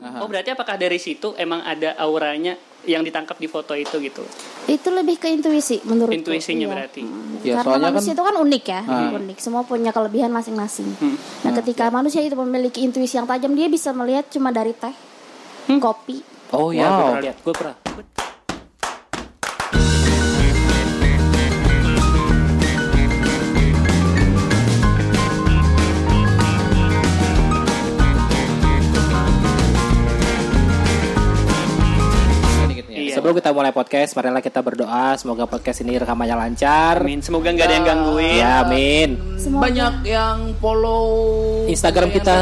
Oh berarti apakah dari situ emang ada auranya yang ditangkap di foto itu gitu? Itu lebih ke intuisi menurutku. Intuisinya Iya. berarti. Ya, Karena soalnya manusia kan- itu kan unik ya, Ah. unik. Semua punya kelebihan masing-masing. Hmm. Nah, ketika manusia itu memiliki intuisi yang tajam, dia bisa melihat cuma dari teh, kopi. Oh iya, gue Wow. pernah lihat. Gue pernah. Sebelum kita mulai podcast, marilah kita berdoa semoga podcast ini rekamannya lancar. Amin. Semoga nggak ada yang gangguin. Ya, amin. Semoga Banyak yang follow Instagram kita.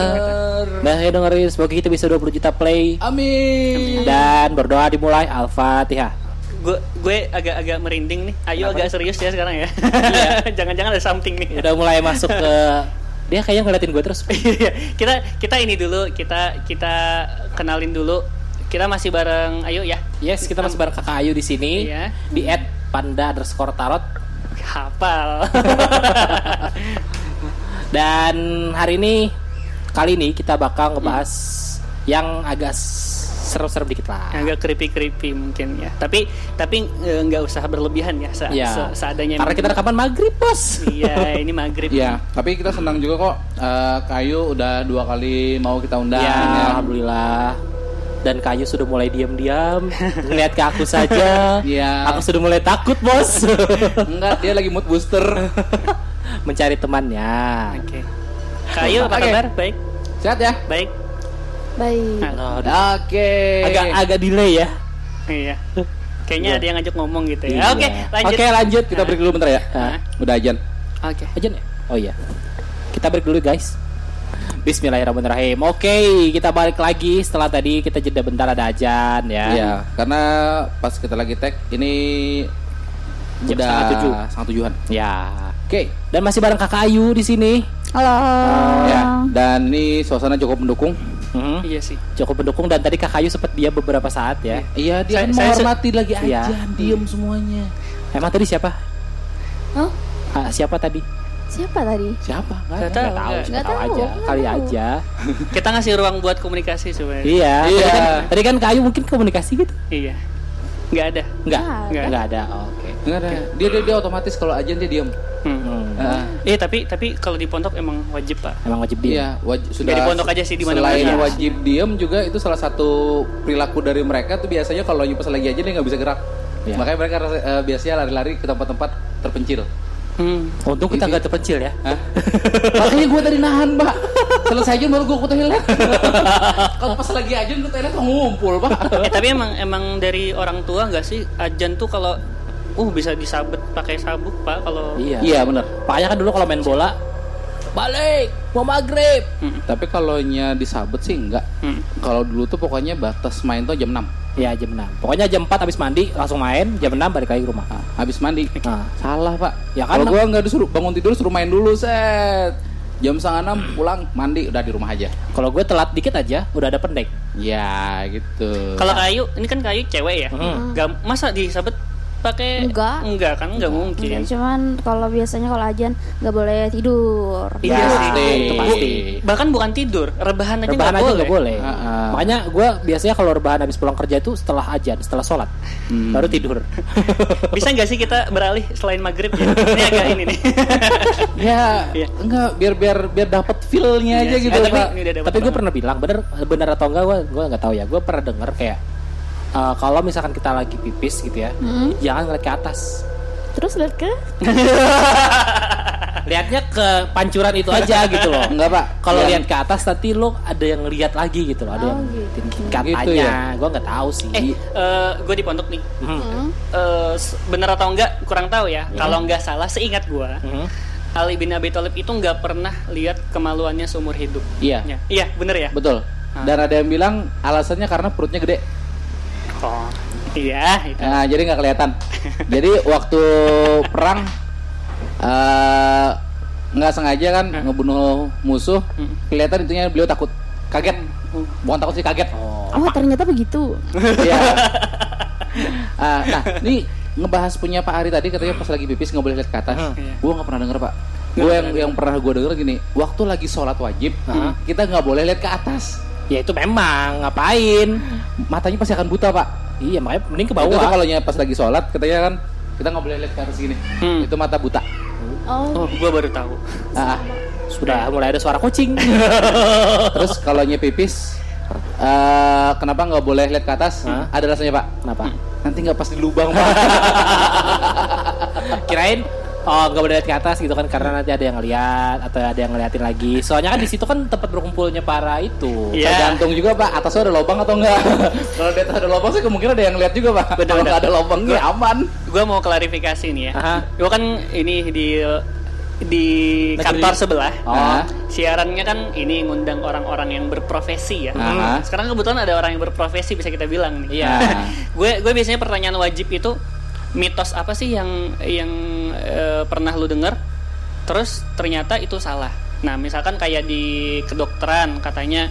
Nah, ya dengerin semoga kita bisa 20 juta play. Amin. Dan berdoa dimulai Al-Fatihah. Gue gue agak-agak merinding nih. Ayo agak serius ya sekarang ya. Jangan-jangan ada something nih. Udah mulai masuk ke dia kayaknya ngeliatin gue terus. Iya, kita kita ini dulu kita kita kenalin dulu. Kita masih bareng Ayo ya. Yes, kita masih bareng Kakak Ayu di sini. Iya. Di @panda underscore tarot. Hafal. Dan hari ini kali ini kita bakal ngebahas yang agak serem-serem dikit lah. agak creepy creepy mungkin ya. Tapi tapi eh, nggak usah berlebihan ya. Se Ya. se- seadanya. Karena kita rekaman maghrib bos. Iya, ini maghrib. Ya, tapi kita senang juga kok eh, Kayu udah dua kali mau kita undang. Ya, ya. alhamdulillah. Dan Kayu sudah mulai diam-diam ngeliat ke aku saja. Iya. Aku sudah mulai takut bos. Enggak, dia lagi mood booster. Mencari temannya. Oke. Kayu apa kabar? Baik. Sehat ya? Baik. baik. Nah, Oke. Agak agak delay ya. iya. Kayaknya ada yang ngajak ngomong gitu ya. Iya. Oke, lanjut. Oke, lanjut. Kita break dulu bentar ya. Hah? Udah ajan. Oke. Aja nih. Oh iya. Kita break dulu guys. Bismillahirrahmanirrahim. Oke, kita balik lagi setelah tadi kita jeda bentar ada ajan ya. Iya, karena pas kita lagi tag ini Jam udah setengah tujuh. setengah tujuhan. Ya. Oke. Dan masih bareng Kakak Ayu di sini. Halo. Ya, dan ini suasana cukup mendukung. Mhm. Iya sih. Cukup mendukung dan tadi Kakak Ayu sempat diam beberapa saat ya. Iya, dia Saya- kan menghormati lagi Iya. ajan, diem semuanya. Emang tadi siapa? Hah? Ah, siapa tadi? Siapa tadi? Siapa? Ada. tahu. Nggak tahu, siapa tahu aja. Kali tahu. aja. Kita ngasih ruang buat komunikasi sebenarnya. Iya. Iya. Tadi kan, tadi kan Kak Ayu mungkin komunikasi gitu. Iya. Nggak ada. Enggak. Nggak Enggak ada. Oke. Nggak ada. Dia, dia dia otomatis kalau ajan dia diem. Hmm. Hmm. Iya, tapi tapi kalau di pondok emang wajib, Pak. Emang wajib dia. Iya, wajib sudah di pondok aja sih, di mana-mana Selain aja. wajib diem juga itu salah satu perilaku dari mereka tuh biasanya kalau lagi pas lagi aja dia nggak bisa gerak. Iya. Makanya mereka eh, biasanya lari-lari ke tempat-tempat terpencil. Hmm. Untung kita nggak terpencil ya. Hah? Makanya gue tadi nahan, Pak. Selesai aja baru gue ke toilet. Kalau pas lagi aja ke toilet ngumpul, Pak. Eh tapi emang emang dari orang tua nggak sih ajan tuh kalau uh bisa disabet pakai sabuk pak kalau Iya. Iya, benar. Makanya kan dulu kalau main bola balik mau maghrib. Hmm. Tapi kalau nya disabet sih enggak. Hmm. Kalau dulu tuh pokoknya batas main tuh jam 6. Ya jam 6 Pokoknya jam 4 habis mandi langsung main Jam 6 balik lagi ke rumah Nah, habis mandi. Nah. Salah, Pak. Ya kan, Kalau gua nggak disuruh bangun tidur suruh main dulu, set. Jam setengah enam pulang mandi udah di rumah aja. Kalau gue telat dikit aja Udah ada pendek Ya, gitu. kalau kayu ini kan kayu cewek ya Hmm. Gak, masa disabet pakai Enggak. enggak kan enggak mungkin Enggak, cuman kalau biasanya kalau ajan nggak boleh tidur. Iya Ya, sih. itu pasti. bahkan bukan tidur rebahan aja Rebahan nggak aja boleh. nggak boleh Ah, ah. Makanya gue biasanya kalau rebahan habis pulang kerja itu Setelah ajan Setelah sholat Hmm. Baru tidur bisa nggak sih kita beralih selain maghrib ya ini agak ini nih Ya, Iya. enggak biar biar biar dapat feel-nya aja Iya, gitu, eh, tapi- Tapi gue pernah bilang Bener, bener atau enggak gue gue nggak tahu ya Gue pernah denger kayak eh, Kalau misalkan kita lagi pipis gitu ya Hmm. Jangan ngeliat ke atas Terus lihat ke? Lihatnya ke pancuran itu aja gitu loh Enggak, Pak. Kalau Yang- lihat ke atas nanti lo ada yang lihat lagi gitu loh, ada Oh, yang gitu. katanya, Gitu ya? gue nggak tahu sih. eh gue di pondok nih Hmm. Hmm. Eh, s- bener atau enggak kurang tahu ya Ya. kalau nggak salah seingat gue Hmm. Ali bin Abi Thalib itu nggak pernah lihat kemaluannya seumur hidup Iya. Ya. iya bener ya Betul. Dan ada yang bilang alasannya karena perutnya gede. Oh iya itu Nah, jadi nggak kelihatan. jadi waktu perang eh, nggak sengaja kan ngebunuh musuh, Hmm. kelihatan itunya beliau takut, kaget. Bukan takut sih kaget. Oh. Oh ternyata begitu. Iya. Ah, nah, ini ngebahas punya Pak Ari tadi katanya pas lagi pipis nggak boleh lihat ke atas. Iya. Gue nggak pernah denger Pak. Gue yang yang pernah gue denger gini, waktu lagi sholat wajib, Hah? kita nggak boleh lihat ke atas. Ya itu memang ngapain? Matanya pasti akan buta pak. Iya makanya mending ke Itu tuh bawah. kalau pas lagi sholat katanya kan kita nggak boleh lihat ke atas gini. Hmm. Itu mata buta. Oh, Oh, gua baru tahu. Ah, Sudah mulai ada suara kucing. terus kalau pipis, eh kenapa nggak boleh lihat ke atas? Hah? Ada rasanya pak. Kenapa? Nanti nggak pas di lubang pak. Kirain oh nggak boleh lihat ke atas gitu kan karena nanti ada yang lihat atau ada yang ngeliatin lagi. Soalnya kan di situ kan tempat berkumpulnya para itu. Iya. Tergantung juga pak. Atasnya ada lubang atau enggak? kalau di atas ada lubang sih kemungkinan ada yang lihat juga pak. Kalau nggak ada lubang ya aman. Gua mau klarifikasi nih ya. Gua kan ini di di kantor sebelah. Oh. Siarannya kan ini ngundang orang-orang yang berprofesi ya. Aha. Sekarang kebetulan ada orang yang berprofesi bisa kita bilang nih. Iya. gue gue biasanya pertanyaan wajib itu mitos apa sih yang yang eh, pernah lu dengar? Terus ternyata itu salah. Nah misalkan kayak di kedokteran katanya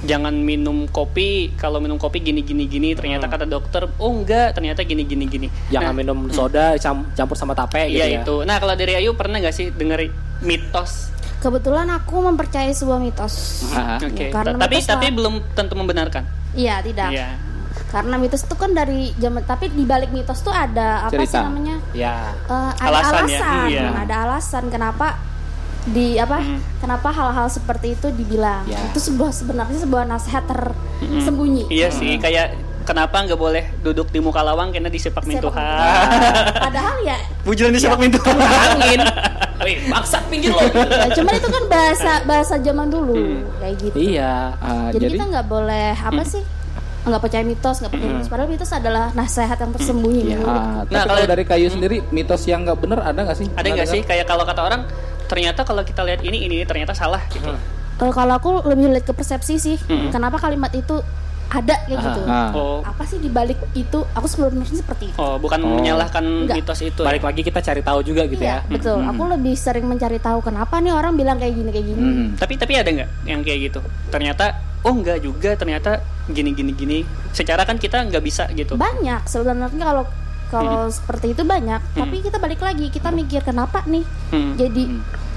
jangan minum kopi kalau minum kopi gini gini gini ternyata kata dokter oh enggak ternyata gini gini gini Jangan nah, minum soda cam- campur sama tape gitu iya ya. itu. Nah kalau dari Ayu pernah nggak sih denger mitos? Kebetulan aku mempercayai sebuah mitos. Ah, oke. Ya, karena tapi mitos tapi lah. belum tentu membenarkan. Iya, tidak. iya Karena mitos itu kan dari zaman tapi di balik mitos tuh ada apa sih Cerita. namanya? Ya. Eh, ada Alasan alasan, ya? Iya. ada alasan kenapa di apa? Hmm. Kenapa hal-hal seperti itu dibilang? Ya. Itu sebuah sebenarnya sebuah nasihat tersembunyi. iya sih kayak kenapa nggak boleh duduk di muka lawang karena disepak min Sepak Tuhan mintu. Padahal ya, bujulan disepak min Tuhan Angin. Wih, maksat pinggir loh. ya cuman itu kan bahasa bahasa zaman dulu kayak gitu. iya. Ah, jadi, jadi kita nggak boleh apa sih? Nggak percaya mitos, nggak percaya mitos. Padahal mitos adalah nasihat yang tersembunyi. Ah, menurut. tapi Nah, kalau dari kayu sendiri mitos yang nggak bener ada nggak sih? ada nggak sih kayak kalau kata orang ternyata kalau kita lihat ini ini ternyata salah gitu Eh, kalau aku lebih lihat ke persepsi sih. Kenapa kalimat itu ada kayak gitu? Ah. oh Apa sih dibalik itu? Aku sebenarnya seperti itu. oh bukan Oh. menyalahkan Enggak. mitos itu Balik ya? lagi kita cari tahu juga gitu Iya, ya. betul. Aku lebih sering mencari tahu kenapa nih orang bilang kayak gini kayak gini. Hmm. tapi tapi ada nggak yang kayak gitu ternyata oh enggak juga ternyata gini gini gini secara kan kita nggak bisa gitu Banyak sebenarnya kalau kalau seperti itu banyak. Tapi kita balik lagi, kita mikir kenapa nih Hmm. jadi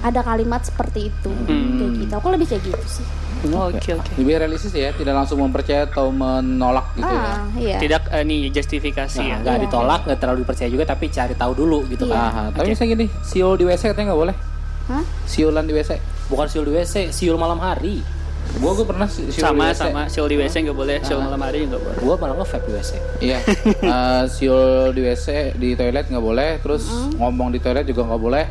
ada kalimat seperti itu kayak gitu. Aku lebih kayak gitu sih. Oh, oke oke Lebih realistis ya, tidak langsung mempercaya atau menolak gitu ya. ah, iya. tidak eh, nih justifikasi Nah, ya nggak Iya. ditolak, nggak terlalu dipercaya juga, tapi cari tahu dulu gitu Iya. kan. Aha, tapi misalnya gini, siul di WC katanya nggak boleh. Hah? Siulan di WC. Bukan siul di WC, siul malam hari. Gua gue pernah si- siul sama di WC. sama siul di WC nggak boleh siul malam hari nggak boleh Gua malah nge-vape di WC. Iya, Eh, siul di WC di toilet nggak boleh, terus ngomong di toilet juga nggak boleh.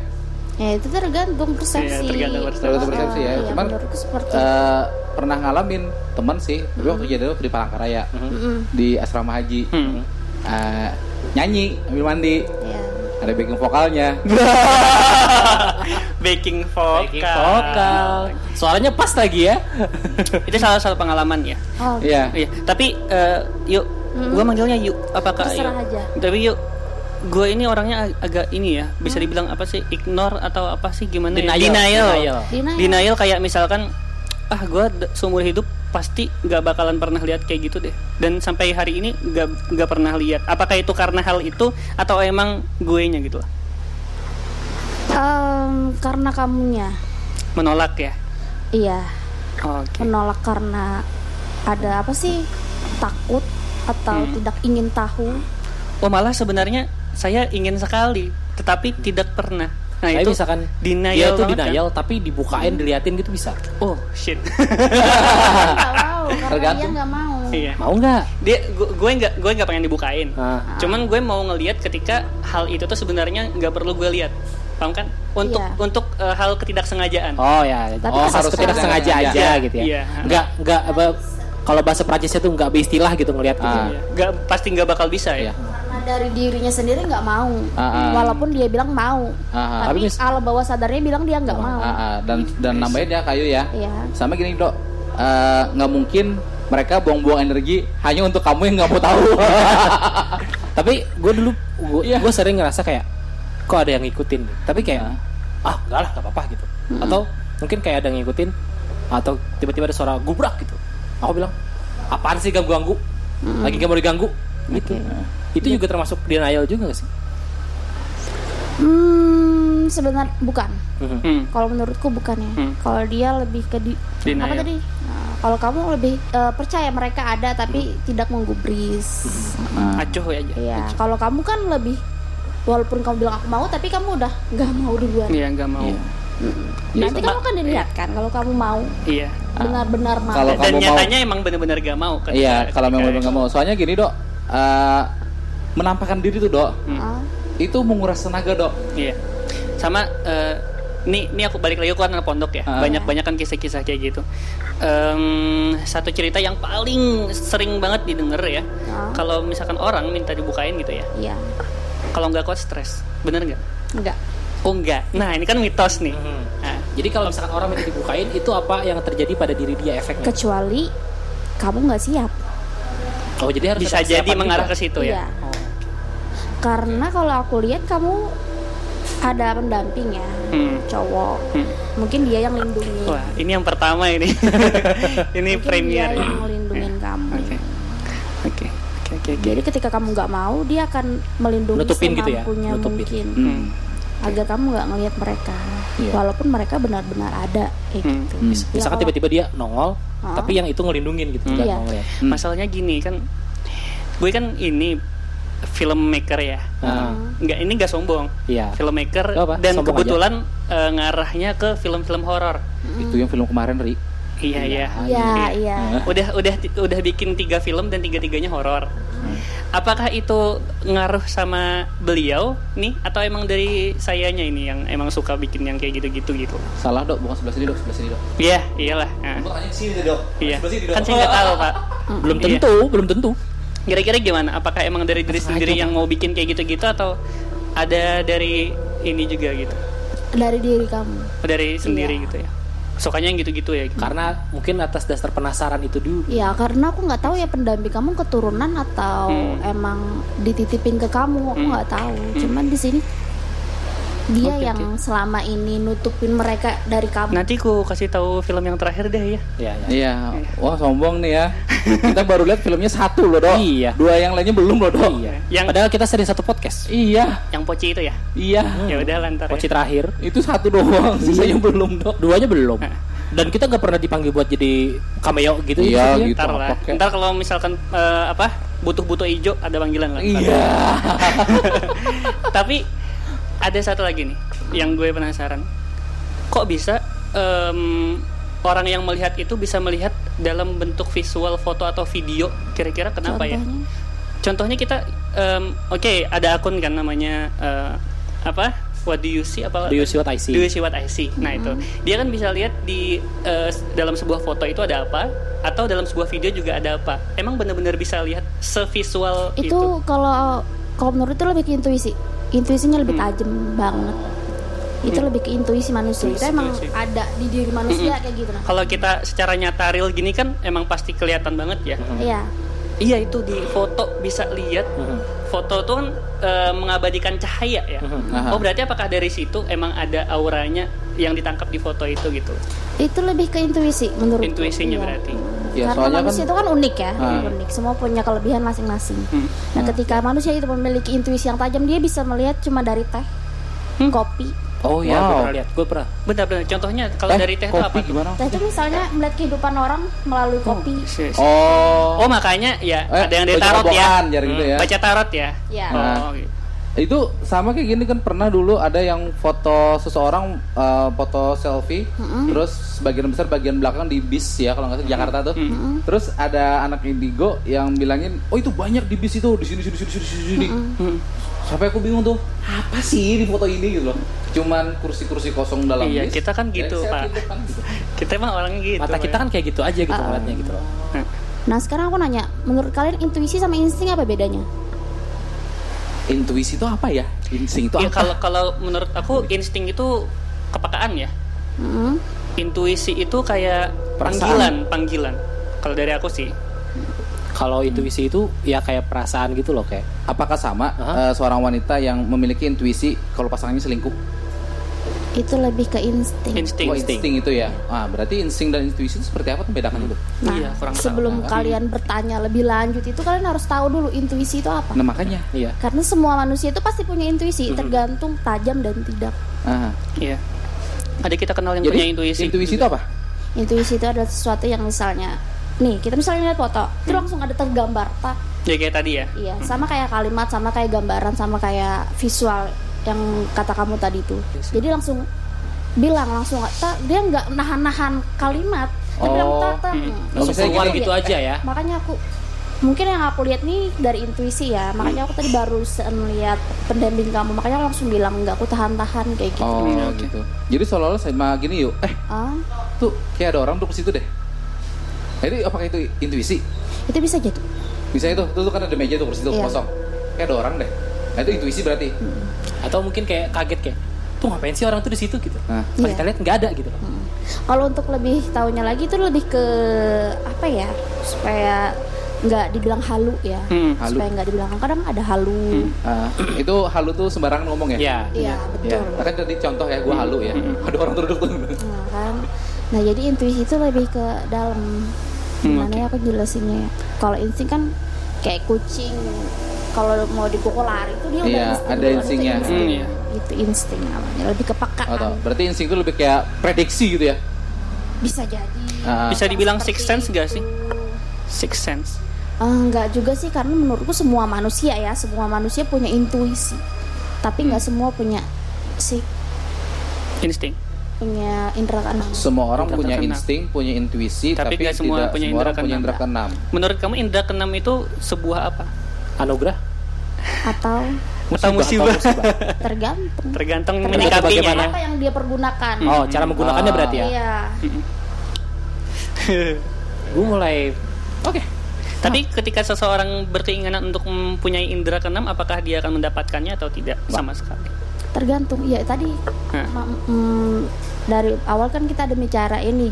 Ya itu tergantung persepsi. Iya, tergantung persepsi. Tergantung persepsi ya. Iya, Cuman menurutku seperti eh, pernah ngalamin teman sih, tapi waktu kejadian waktu di Palangkaraya di asrama haji Hmm. Eh, nyanyi ambil mandi, ya. ada backing vokalnya. baking vokal Backing vokal. Suaranya pas lagi ya. itu salah satu pengalaman ya Oh, Iya. Iya, tapi eh, yuk, gua manggilnya yuk. Apakah Terserah yuk? aja. Tapi yuk, gue ini orangnya ag- agak ini ya, bisa dibilang apa sih? Ignore atau apa sih? Gimana? ya? Denial. Denial. Denial. Denial. Denial kayak misalkan, ah gue seumur hidup pasti nggak bakalan pernah lihat kayak gitu deh. Dan sampai hari ini nggak nggak pernah lihat. Apakah itu karena hal itu atau emang gue nya gitu lah? Em, karena kamunya, Menolak ya? iya, Oke. menolak karena ada apa sih takut atau Hmm. tidak ingin tahu. Oh malah sebenarnya saya ingin sekali, tetapi tidak pernah. Nah itu misalkan denial dia itu kan? denial, tapi dibukain, diliatin gitu bisa. Oh shit. Mau karena dia nggak mau. iya. Mau nggak? Dia gu- gue nggak gue nggak pengen dibukain. Nah, Cuman gue mau ngelihat ketika hal itu tuh sebenarnya nggak perlu gue lihat. Paham kan? Untuk Iya. untuk eh, hal ketidaksengajaan. Oh ya, Tapi oh, harus harus tidak sengaja. sengaja aja Iya, gitu ya. iya. Nggak nggak apa kalau bahasa Prancisnya tuh nggak beristilah gitu ngelihat gitu. Ah. Iya. Nggak pasti nggak bakal bisa ya. Iya. Karena dari dirinya sendiri nggak mau, Ah, ah. walaupun dia bilang mau. Ah, ah. Tapi Tapi alam bawah sadarnya bilang dia nggak mau. Ah, ah, dan dan nambahin ya kayu ya. Iya. Sama gini dok, Eh, nggak mungkin mereka buang-buang energi hanya untuk kamu yang nggak mau tahu. Tapi gue dulu gue Iya. sering ngerasa kayak kok ada yang ngikutin. Tapi kayak ah enggak lah nggak apa-apa gitu. Atau mungkin kayak ada yang ngikutin atau tiba-tiba ada suara gubrak gitu. Aku bilang apaan sih ganggu-ganggu? Lagi gak mau diganggu gitu. Itu juga termasuk denial juga gak sih? Hmm, sebenarnya bukan. Hmm. Kalau menurutku bukan ya. Hmm. Kalau dia lebih ke di Denial. apa tadi? Nah, Kalau kamu lebih eh, percaya mereka ada tapi tidak menggubris. Nah, Acuh ya aja. Iya. Kalau kamu kan lebih walaupun kamu bilang aku mau tapi kamu udah nggak mau duluan. Iya nggak mau. iya. Nanti Iya, kamu kan dilihat kan kalau kamu mau Iya. benar-benar mau. Kalau Dan kamu mau- nyatanya emang bener-bener gak mau. ketika- Iya, kalau memang nggak mau. Soalnya gini dok, eh, menampakkan diri tuh dok, Ah, itu menguras tenaga dok. Iya. Sama eh, nih nih aku balik lagi aku kan anak pondok ya. Ah. Banyak-banyak kan kisah-kisah kayak gitu. Em, satu cerita yang paling sering banget didengar ya. Ah. Kalau misalkan orang minta dibukain gitu ya. Iya. Kalau nggak kuat stres. Bener nggak? Enggak. Oh enggak. Nah, ini kan mitos nih. Hmm. Nah, Jadi kalau misalkan orang minta dibukain itu apa yang terjadi pada diri dia efeknya? Kecuali kamu nggak siap. Oh jadi harus bisa jadi mengarah juga. ke situ Iya. ya. Oh. Karena kalau aku lihat kamu ada pendamping ya, Hmm. cowok. Hmm. Mungkin dia yang lindungi. Wah, ini yang pertama ini. ini Mungkin premier. dia yang Oke. Jadi ketika kamu nggak mau, dia akan melindungi Nutupin gitu ya, semampunya nutupin. mungkin Hmm. agar kamu nggak ngelihat mereka, Iya. walaupun mereka benar-benar ada. Kayak Hmm. gitu. Hmm. Ya, Misalkan tiba-tiba dia nongol, Ah. tapi yang itu ngelindungin gitu. nggak Iya. mau ngeliat. Hmm. Masalahnya gini kan, gue kan ini filmmaker ya. Nah, Nggak ini nggak sombong. Iya. Filmmaker dan sombong kebetulan eh, ngarahnya ke film-film horor. Itu yang film kemarin Ri. Iya iya. Iya, iya. Udah udah udah bikin tiga film dan tiga-tiganya horor. Hmm. Apakah itu ngaruh sama beliau nih atau emang dari sayanya ini yang emang suka bikin yang kayak gitu-gitu gitu? Salah dok, bukan sebelah sini dok, sebelah sini dok. Iya, iyalah. Nah, tanya sini dok. iya. Sebelah sini dok. Kan saya nggak tahu pak. Belum Iya. tentu, belum tentu. Kira-kira gimana? Apakah emang dari diri sendiri yang mau bikin kayak gitu-gitu atau ada dari ini juga gitu? Dari diri kamu. Dari sendiri Iya. gitu ya? Sukanya yang gitu-gitu ya? Gitu. Karena mungkin atas dasar penasaran itu dulu. Ya karena aku nggak tahu ya pendamping kamu keturunan atau Hmm. emang dititipin ke kamu, aku Hmm. nggak tahu. Cuman di sini dia Oke, yang selama ini nutupin mereka dari kamu. Nanti ku kasih tahu film yang terakhir deh ya. Iya, iya. Iya, wah sombong nih ya. Kita baru lihat filmnya satu loh dok. Iya. Dua yang lainnya belum loh dok. Iya. Yang- Padahal kita sering satu podcast. Iya, Yang poci itu ya? iya. Ya udah lantar. Poci Ya. terakhir, Itu satu doang, sisanya belum dok. duanya belum. Dan kita nggak pernah dipanggil buat jadi cameo gitu. Iya, gitu. Ntar lah. Ntar kalau misalkan eh, apa butuh-butuh hijau ada panggilan lah. Iya. Tapi ada satu lagi nih yang gue penasaran. Kok bisa em, orang yang melihat itu bisa melihat dalam bentuk visual foto atau video? Kira-kira kenapa ya? Contohnya, Contohnya kita, em, oke ada akun kan namanya eh, apa? What do you see? Apa? Do you see what I see? Do you see what I see? Nah itu dia kan bisa lihat di eh, dalam sebuah foto itu ada apa, atau dalam sebuah video juga ada apa. Emang benar-benar bisa lihat sevisual itu itu? kalau kalau menurut itu lebih ke intuisi. Intuisinya lebih Hmm. tajam banget. Itu lebih ke intuisi manusia. Itu Intuisi emang manusia. ada di diri manusia kayak gitu nah. Kalau kita secara nyata real gini kan emang pasti kelihatan banget ya. Iya. Iya itu di foto bisa lihat. Foto tuh kan eh, mengabadikan cahaya ya. Aha. Oh berarti apakah dari situ emang ada auranya yang ditangkap di foto itu gitu? Itu lebih ke intuisi menurut Intuisinya berarti. Ya, Karena soalnya manusia kan- itu kan unik ya, Ah. unik. Semua punya kelebihan masing-masing. Hmm. Nah, ketika manusia itu memiliki intuisi yang tajam, dia bisa melihat cuma dari teh, Hmm. kopi. Oh Ya, gue ya. pernah lihat. Gue pernah. Bentar-bentar. Contohnya kalau Eh, dari teh itu kopi apa? gimana? Teh itu misalnya melihat kehidupan orang melalui kopi. Sis. Oh. Oh makanya ya Eh, ada yang dari baca tarot ya. robohan, jar gitu ya. Baca tarot ya. Ya. Oh, gitu. Itu sama kayak gini kan pernah dulu ada yang foto seseorang eh, foto selfie, terus sebagian besar bagian belakang di bis ya kalau nggak salah di Jakarta tuh. Terus ada anak indigo yang bilangin, oh itu banyak di bis itu di sini sini sini sini sini. sini." Hmm. Sampai aku bingung tuh, apa sih di foto ini gitu loh? Cuman kursi-kursi kosong dalam Iya, bis. kita kan gitu, Ya, Pak. selfie depan gitu. Kita emang orangnya gitu. Mata kita kan kayak gitu aja gitu Ah. ngeliatnya gitu loh. Nah, Nah, sekarang aku nanya, menurut kalian intuisi sama insting apa bedanya? Intuisi itu apa ya? Insting itu ya, apa? kalau kalau menurut aku insting itu kepekaan ya. Mm-mm. Intuisi itu kayak Perasaan. panggilan, panggilan. Kalau dari aku sih. Kalau intuisi itu ya kayak perasaan gitu loh kayak. Apakah sama Aha. eh, seorang wanita yang memiliki intuisi kalau pasangannya selingkuh? Itu lebih ke insting. Insting. Oh, insting itu ya. Ah, berarti insting dan intuisi itu seperti apa membedakan itu? Nah, Iya, kurang tahu. sebelum Nah, kalian bertanya lebih lanjut itu kalian harus tahu dulu intuisi itu apa. Nah, makanya. Iya. Karena semua manusia itu pasti punya intuisi, tergantung tajam dan tidak. Ah. Iya. Ada kita kenal yang Jadi punya intuisi. itu apa? Intuisi itu adalah sesuatu yang misalnya nih kita misalnya lihat foto, itu Hmm. langsung ada tergambar tak? Ya kayak tadi ya. Iya, sama kayak kalimat, sama kayak gambaran, sama kayak visual yang kata kamu tadi itu. Jadi langsung bilang langsung tak dia nggak nahan-nahan kalimat, dia bilang Oh. tak tak. Hmm. Hmm. Langsung keluar iya. gitu aja ya. Makanya aku mungkin yang aku lihat nih dari intuisi ya, makanya aku tadi baru lihat pendamping kamu, makanya aku langsung bilang nggak aku tahan-tahan kayak gitu. Oh Iya, gitu. Jadi seolah-olah sama gini yuk. Eh Ah, tuh kayak ada orang tuh ke situ deh. Nah, itu apakah itu intuisi? itu bisa jadi. Bisa itu, tuh, tuh kan ada meja tuh kursi tuh Iya. kosong. Kayak ada orang deh. Nah itu intuisi berarti. Atau mungkin kayak kaget kayak, tuh ngapain sih orang tuh di situ gitu. Nah, Pas Iya. kita lihat nggak ada gitu. Hmm. Kalau untuk lebih tahunya lagi itu lebih ke apa ya supaya nggak dibilang halu ya, Hmm. Halu. supaya nggak dibilang kadang ada halu. ah, itu halu tuh sembarangan ngomong ya? Iya. Iya Ya, betul. kan tadi contoh ya, gue halu ya. Ada orang duduk tuh. Nah, kan. Nah jadi intuisi itu lebih ke dalam. Hmm, Gimana ya aku jelasinnya ya? Kalau insting kan kayak kucing kalau mau dipukul lari itu dia udah Iya, insting ada duluan, itu instingnya. insting. Hmm, iya. Itu insting namanya, lebih kepekaan. Atau berarti insting itu lebih kayak prediksi gitu ya? Bisa jadi. Ah, Bisa dibilang six sense gak sih? Six sense. Eh, enggak juga sih karena menurutku semua manusia ya semua manusia punya intuisi tapi nggak semua punya si Insting. punya indera keenam semua orang Indra punya keenam. insting, punya intuisi, Tapi tapi, nggak semua tidak punya semua indra orang punya keenam. indra keenam. Menurut kamu indra keenam itu sebuah apa? Anugerah. atau Atau musibah? atau musibah. tergantung Tergantung tergantung menyikapinya bagaimana. ya. apa yang dia pergunakan Oh, cara menggunakannya Ah. berarti ya. iya Gue mulai oke. Tapi ketika seseorang berkeinginan untuk mempunyai indera keenam, apakah dia akan mendapatkannya atau tidak sama sekali? Tergantung iya tadi Hah. ma- mm, dari awal kan kita ada bicara ini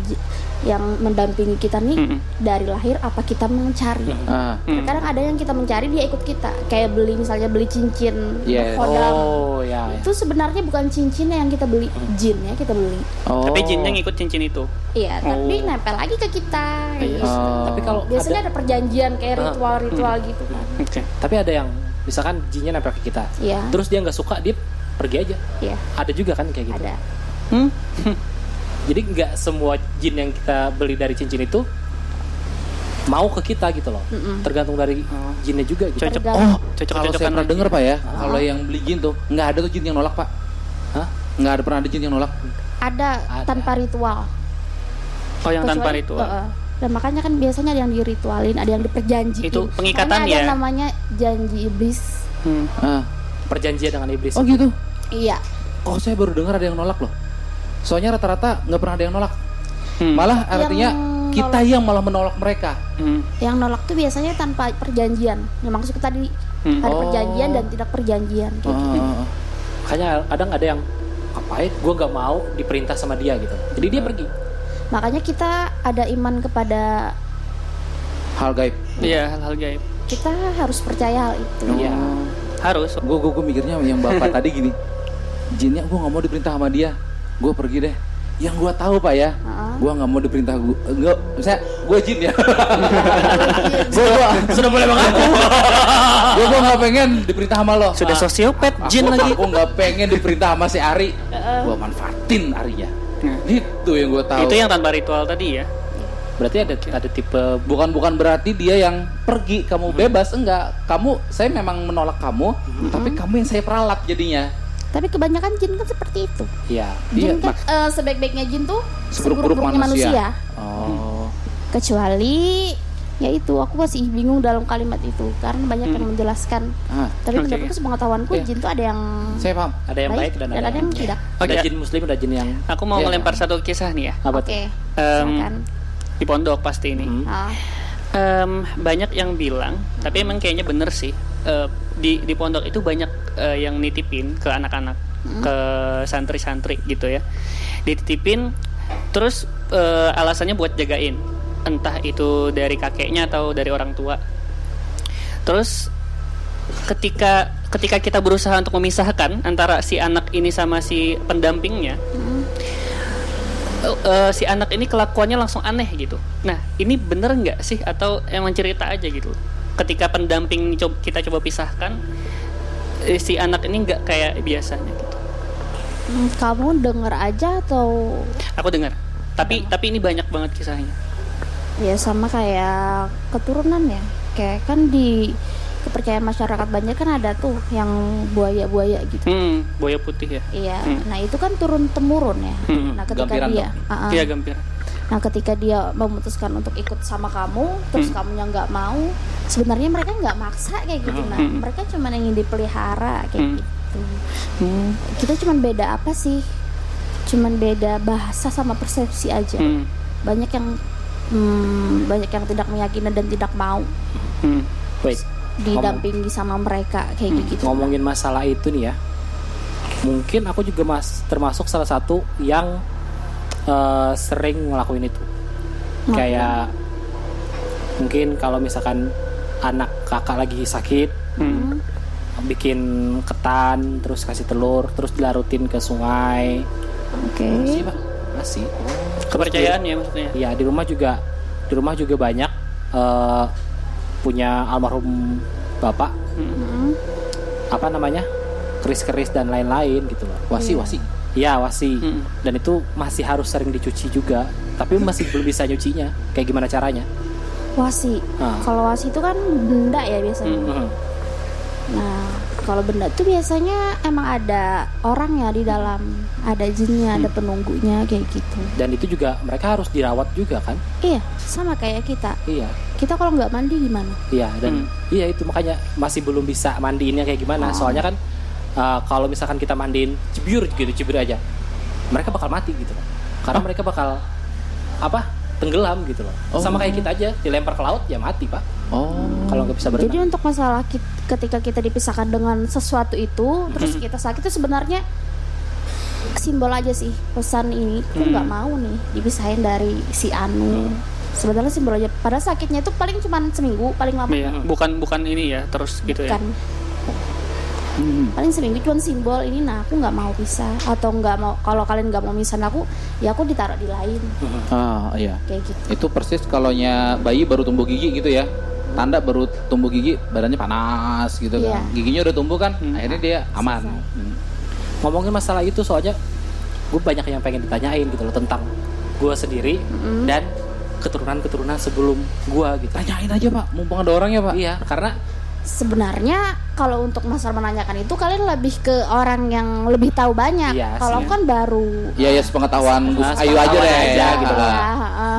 yang mendampingi kita nih Mm-mm. dari lahir apa kita mencari Hmm. terkadang ada yang kita mencari dia ikut kita kayak beli misalnya beli cincin Yes. kodam Oh ya. ya. itu sebenarnya bukan cincinnya yang kita beli jinnya kita beli oh. Tapi jinnya ngikut cincin itu. iya tapi Oh. nempel lagi ke kita gitu. Oh. Tapi kalau biasanya ada, ada, perjanjian kayak Ah. ritual-ritual gitu kan Oke. tapi ada yang misalkan jinnya nempel ke kita. Iya. Terus dia nggak suka, dia pergi aja. iya Ada juga kan kayak gitu. ada Hmm? Jadi nggak semua jin yang kita beli dari cincin itu mau ke kita gitu loh. Mm-mm. Tergantung dari Oh. jinnya juga gitu. Cocok. Oh, Cocok kalau saya pernah dengar pak ya, kalau yang beli jin tuh nggak ada tuh jin yang nolak pak. Hah? Nggak ada pernah ada jin yang nolak. ada, Ada. tanpa ritual Oh yang tanpa Kecuali- ritual. Heeh. dan makanya kan biasanya ada yang diritualin ada yang diperjanjiin Itu pengikatan Makanya ya? ada namanya janji iblis Hmm. Ah. Perjanjian dengan iblis. Oh gitu. Iya Oh saya baru dengar ada yang nolak loh. Soalnya rata-rata nggak pernah ada yang nolak. Hmm. Malah artinya kita nolak. yang malah menolak mereka. Hmm. yang nolak tuh biasanya tanpa perjanjian yang maksud tadi Hmm. ada Oh. perjanjian dan tidak perjanjian Oh, kayak gitu. oh, oh. Makanya kadang ada yang ngapain gue nggak mau diperintah sama dia gitu. Jadi dia pergi. makanya kita ada iman kepada Hal gaib. Iya hal-hal gaib. kita harus percaya hal itu Iya. Harus. Gue gue gue mikirnya yang bapak tadi gini. Jinnya gue nggak mau diperintah sama dia. Gue pergi deh. Yang gue tahu pak ya, Heeh. gue nggak mau diperintah gue. Enggak, saya gue jin ya. gue gue Sudah boleh mengaku. gue gue nggak pengen diperintah sama lo. Sudah Ah, sosiopat jin aku, lagi. Aku nggak pengen diperintah sama si Ari. Gue manfaatin Arinya. Nah. Itu yang gue tahu. Itu yang tanpa ritual tadi ya. Berarti ada ada tipe bukan bukan berarti dia yang pergi kamu bebas enggak kamu saya memang menolak kamu tapi kamu yang saya peralat jadinya tapi kebanyakan jin kan seperti itu ya Iya, jin kan mak- eh, sebaik-baiknya jin tuh seburuk-buruk seburuk-buruknya manusia. oh kecuali ya itu aku masih bingung dalam kalimat itu karena banyak yang menjelaskan ah, tapi Oke. menurutku sepengetahuanku Iya. jin tuh ada yang saya paham ada yang baik, dan ada, yang tidak Oke. Ada jin muslim, ada jin yang Aku mau Iya. ngelempar satu kisah nih ya. apa oke tuh? Em, silakan Di pondok pasti ini. Hmm. Ah, Em, banyak yang bilang, tapi emang kayaknya bener sih. Eh, di di pondok itu banyak eh, yang nitipin ke anak-anak, ke santri-santri gitu ya. Dititipin, terus eh, alasannya buat jagain, entah itu dari kakeknya atau dari orang tua. Terus ketika ketika kita berusaha untuk memisahkan antara si anak ini sama si pendampingnya, eh, si anak ini kelakuannya langsung aneh gitu. Nah, ini bener nggak sih atau emang cerita aja gitu? Ketika pendamping coba, kita coba pisahkan, eh, si anak ini nggak kayak biasanya gitu. hmm, kamu denger aja atau Aku dengar. Tapi tapi ini banyak banget kisahnya. ya sama kayak keturunan ya kayak kan di kepercayaan masyarakat Banjar kan ada tuh yang buaya-buaya gitu Hmm, buaya putih ya. iya Hmm. nah itu kan turun temurun ya Hmm. nah ketika Gampiran dia. Ah, ah. Iya, gampir. Nah ketika dia memutuskan untuk ikut sama kamu terus Hmm. kamunya nggak mau sebenarnya mereka nggak maksa kayak gitu nah Hmm. mereka cuma ingin dipelihara kayak Hmm. gitu Hmm. kita cuman beda apa sih cuman beda bahasa sama persepsi aja Hmm. banyak yang hmm, banyak yang tidak meyakini dan tidak mau Hmm. Wait, didampingi sama mereka kayak Hmm. gitu ngomongin masalah itu nih ya. Mungkin aku juga mas termasuk salah satu yang eh, sering ngelakuin itu. Kayak mungkin kalau misalkan anak kakak lagi sakit, Hmm. bikin ketan, terus kasih telur, terus dilarutin ke sungai. oke Masih, Pak. Masih. Kepercayaan ya maksudnya. Iya di rumah juga di rumah juga banyak eh, punya almarhum bapak Hmm. apa namanya keris-keris dan lain-lain gitu loh. Wasi, wasi. Iya wasi Hmm. dan itu masih harus sering dicuci juga. Tapi masih belum bisa nyucinya. Kayak gimana caranya? Wasi. Ah. kalau wasi itu kan benda ya biasanya. Hmm. nah kalau benda itu biasanya emang ada orang ya di dalam. Ada jinnya ada penunggunya kayak gitu. Dan itu juga mereka harus dirawat juga kan? Iya sama kayak kita. Iya. Kita kalau nggak mandi gimana? Iya dan Hmm. iya itu makanya masih belum bisa mandiinnya kayak gimana. Oh. soalnya kan uh, kalau misalkan kita mandiin cibir gitu cibir aja mereka bakal mati gitu loh karena mereka bakal apa tenggelam gitu loh Oh. sama kayak kita aja dilempar ke laut ya mati pak Oh. kalau nggak bisa berenang jadi untuk masalah kit- ketika kita dipisahkan dengan sesuatu itu terus Hmm. kita sakit itu sebenarnya simbol aja sih pesan ini tuh Hmm. nggak mau nih dipisahin dari si Anu sebenarnya simbol aja pada sakitnya itu paling cuma seminggu paling lama Iya, bukan bukan ini ya, terus gitu ya. Hmm. paling seminggu cuma simbol ini nah aku nggak mau pisah atau nggak mau kalau kalian nggak mau misahin aku ya aku ditaruh di lain Ah, iya. kayak gitu Itu persis kalaunya bayi baru tumbuh gigi gitu ya. Tanda baru tumbuh gigi, badannya panas gitu kan. Giginya udah tumbuh kan, Hmm. akhirnya dia aman. Hmm. ngomongin masalah itu soalnya gue banyak yang pengen ditanyain gitu loh tentang gue sendiri dan keturunan-keturunan sebelum gue gitu Tanyain aja pak, mumpung ada orang ya pak. iya karena sebenarnya kalau untuk masalah menanyakan itu kalian lebih ke orang yang lebih tahu banyak Iya kalau kan baru Iya ya sepengetahuan Gus Nah, Ayu aja deh. aja gitu Ah. kan. ya,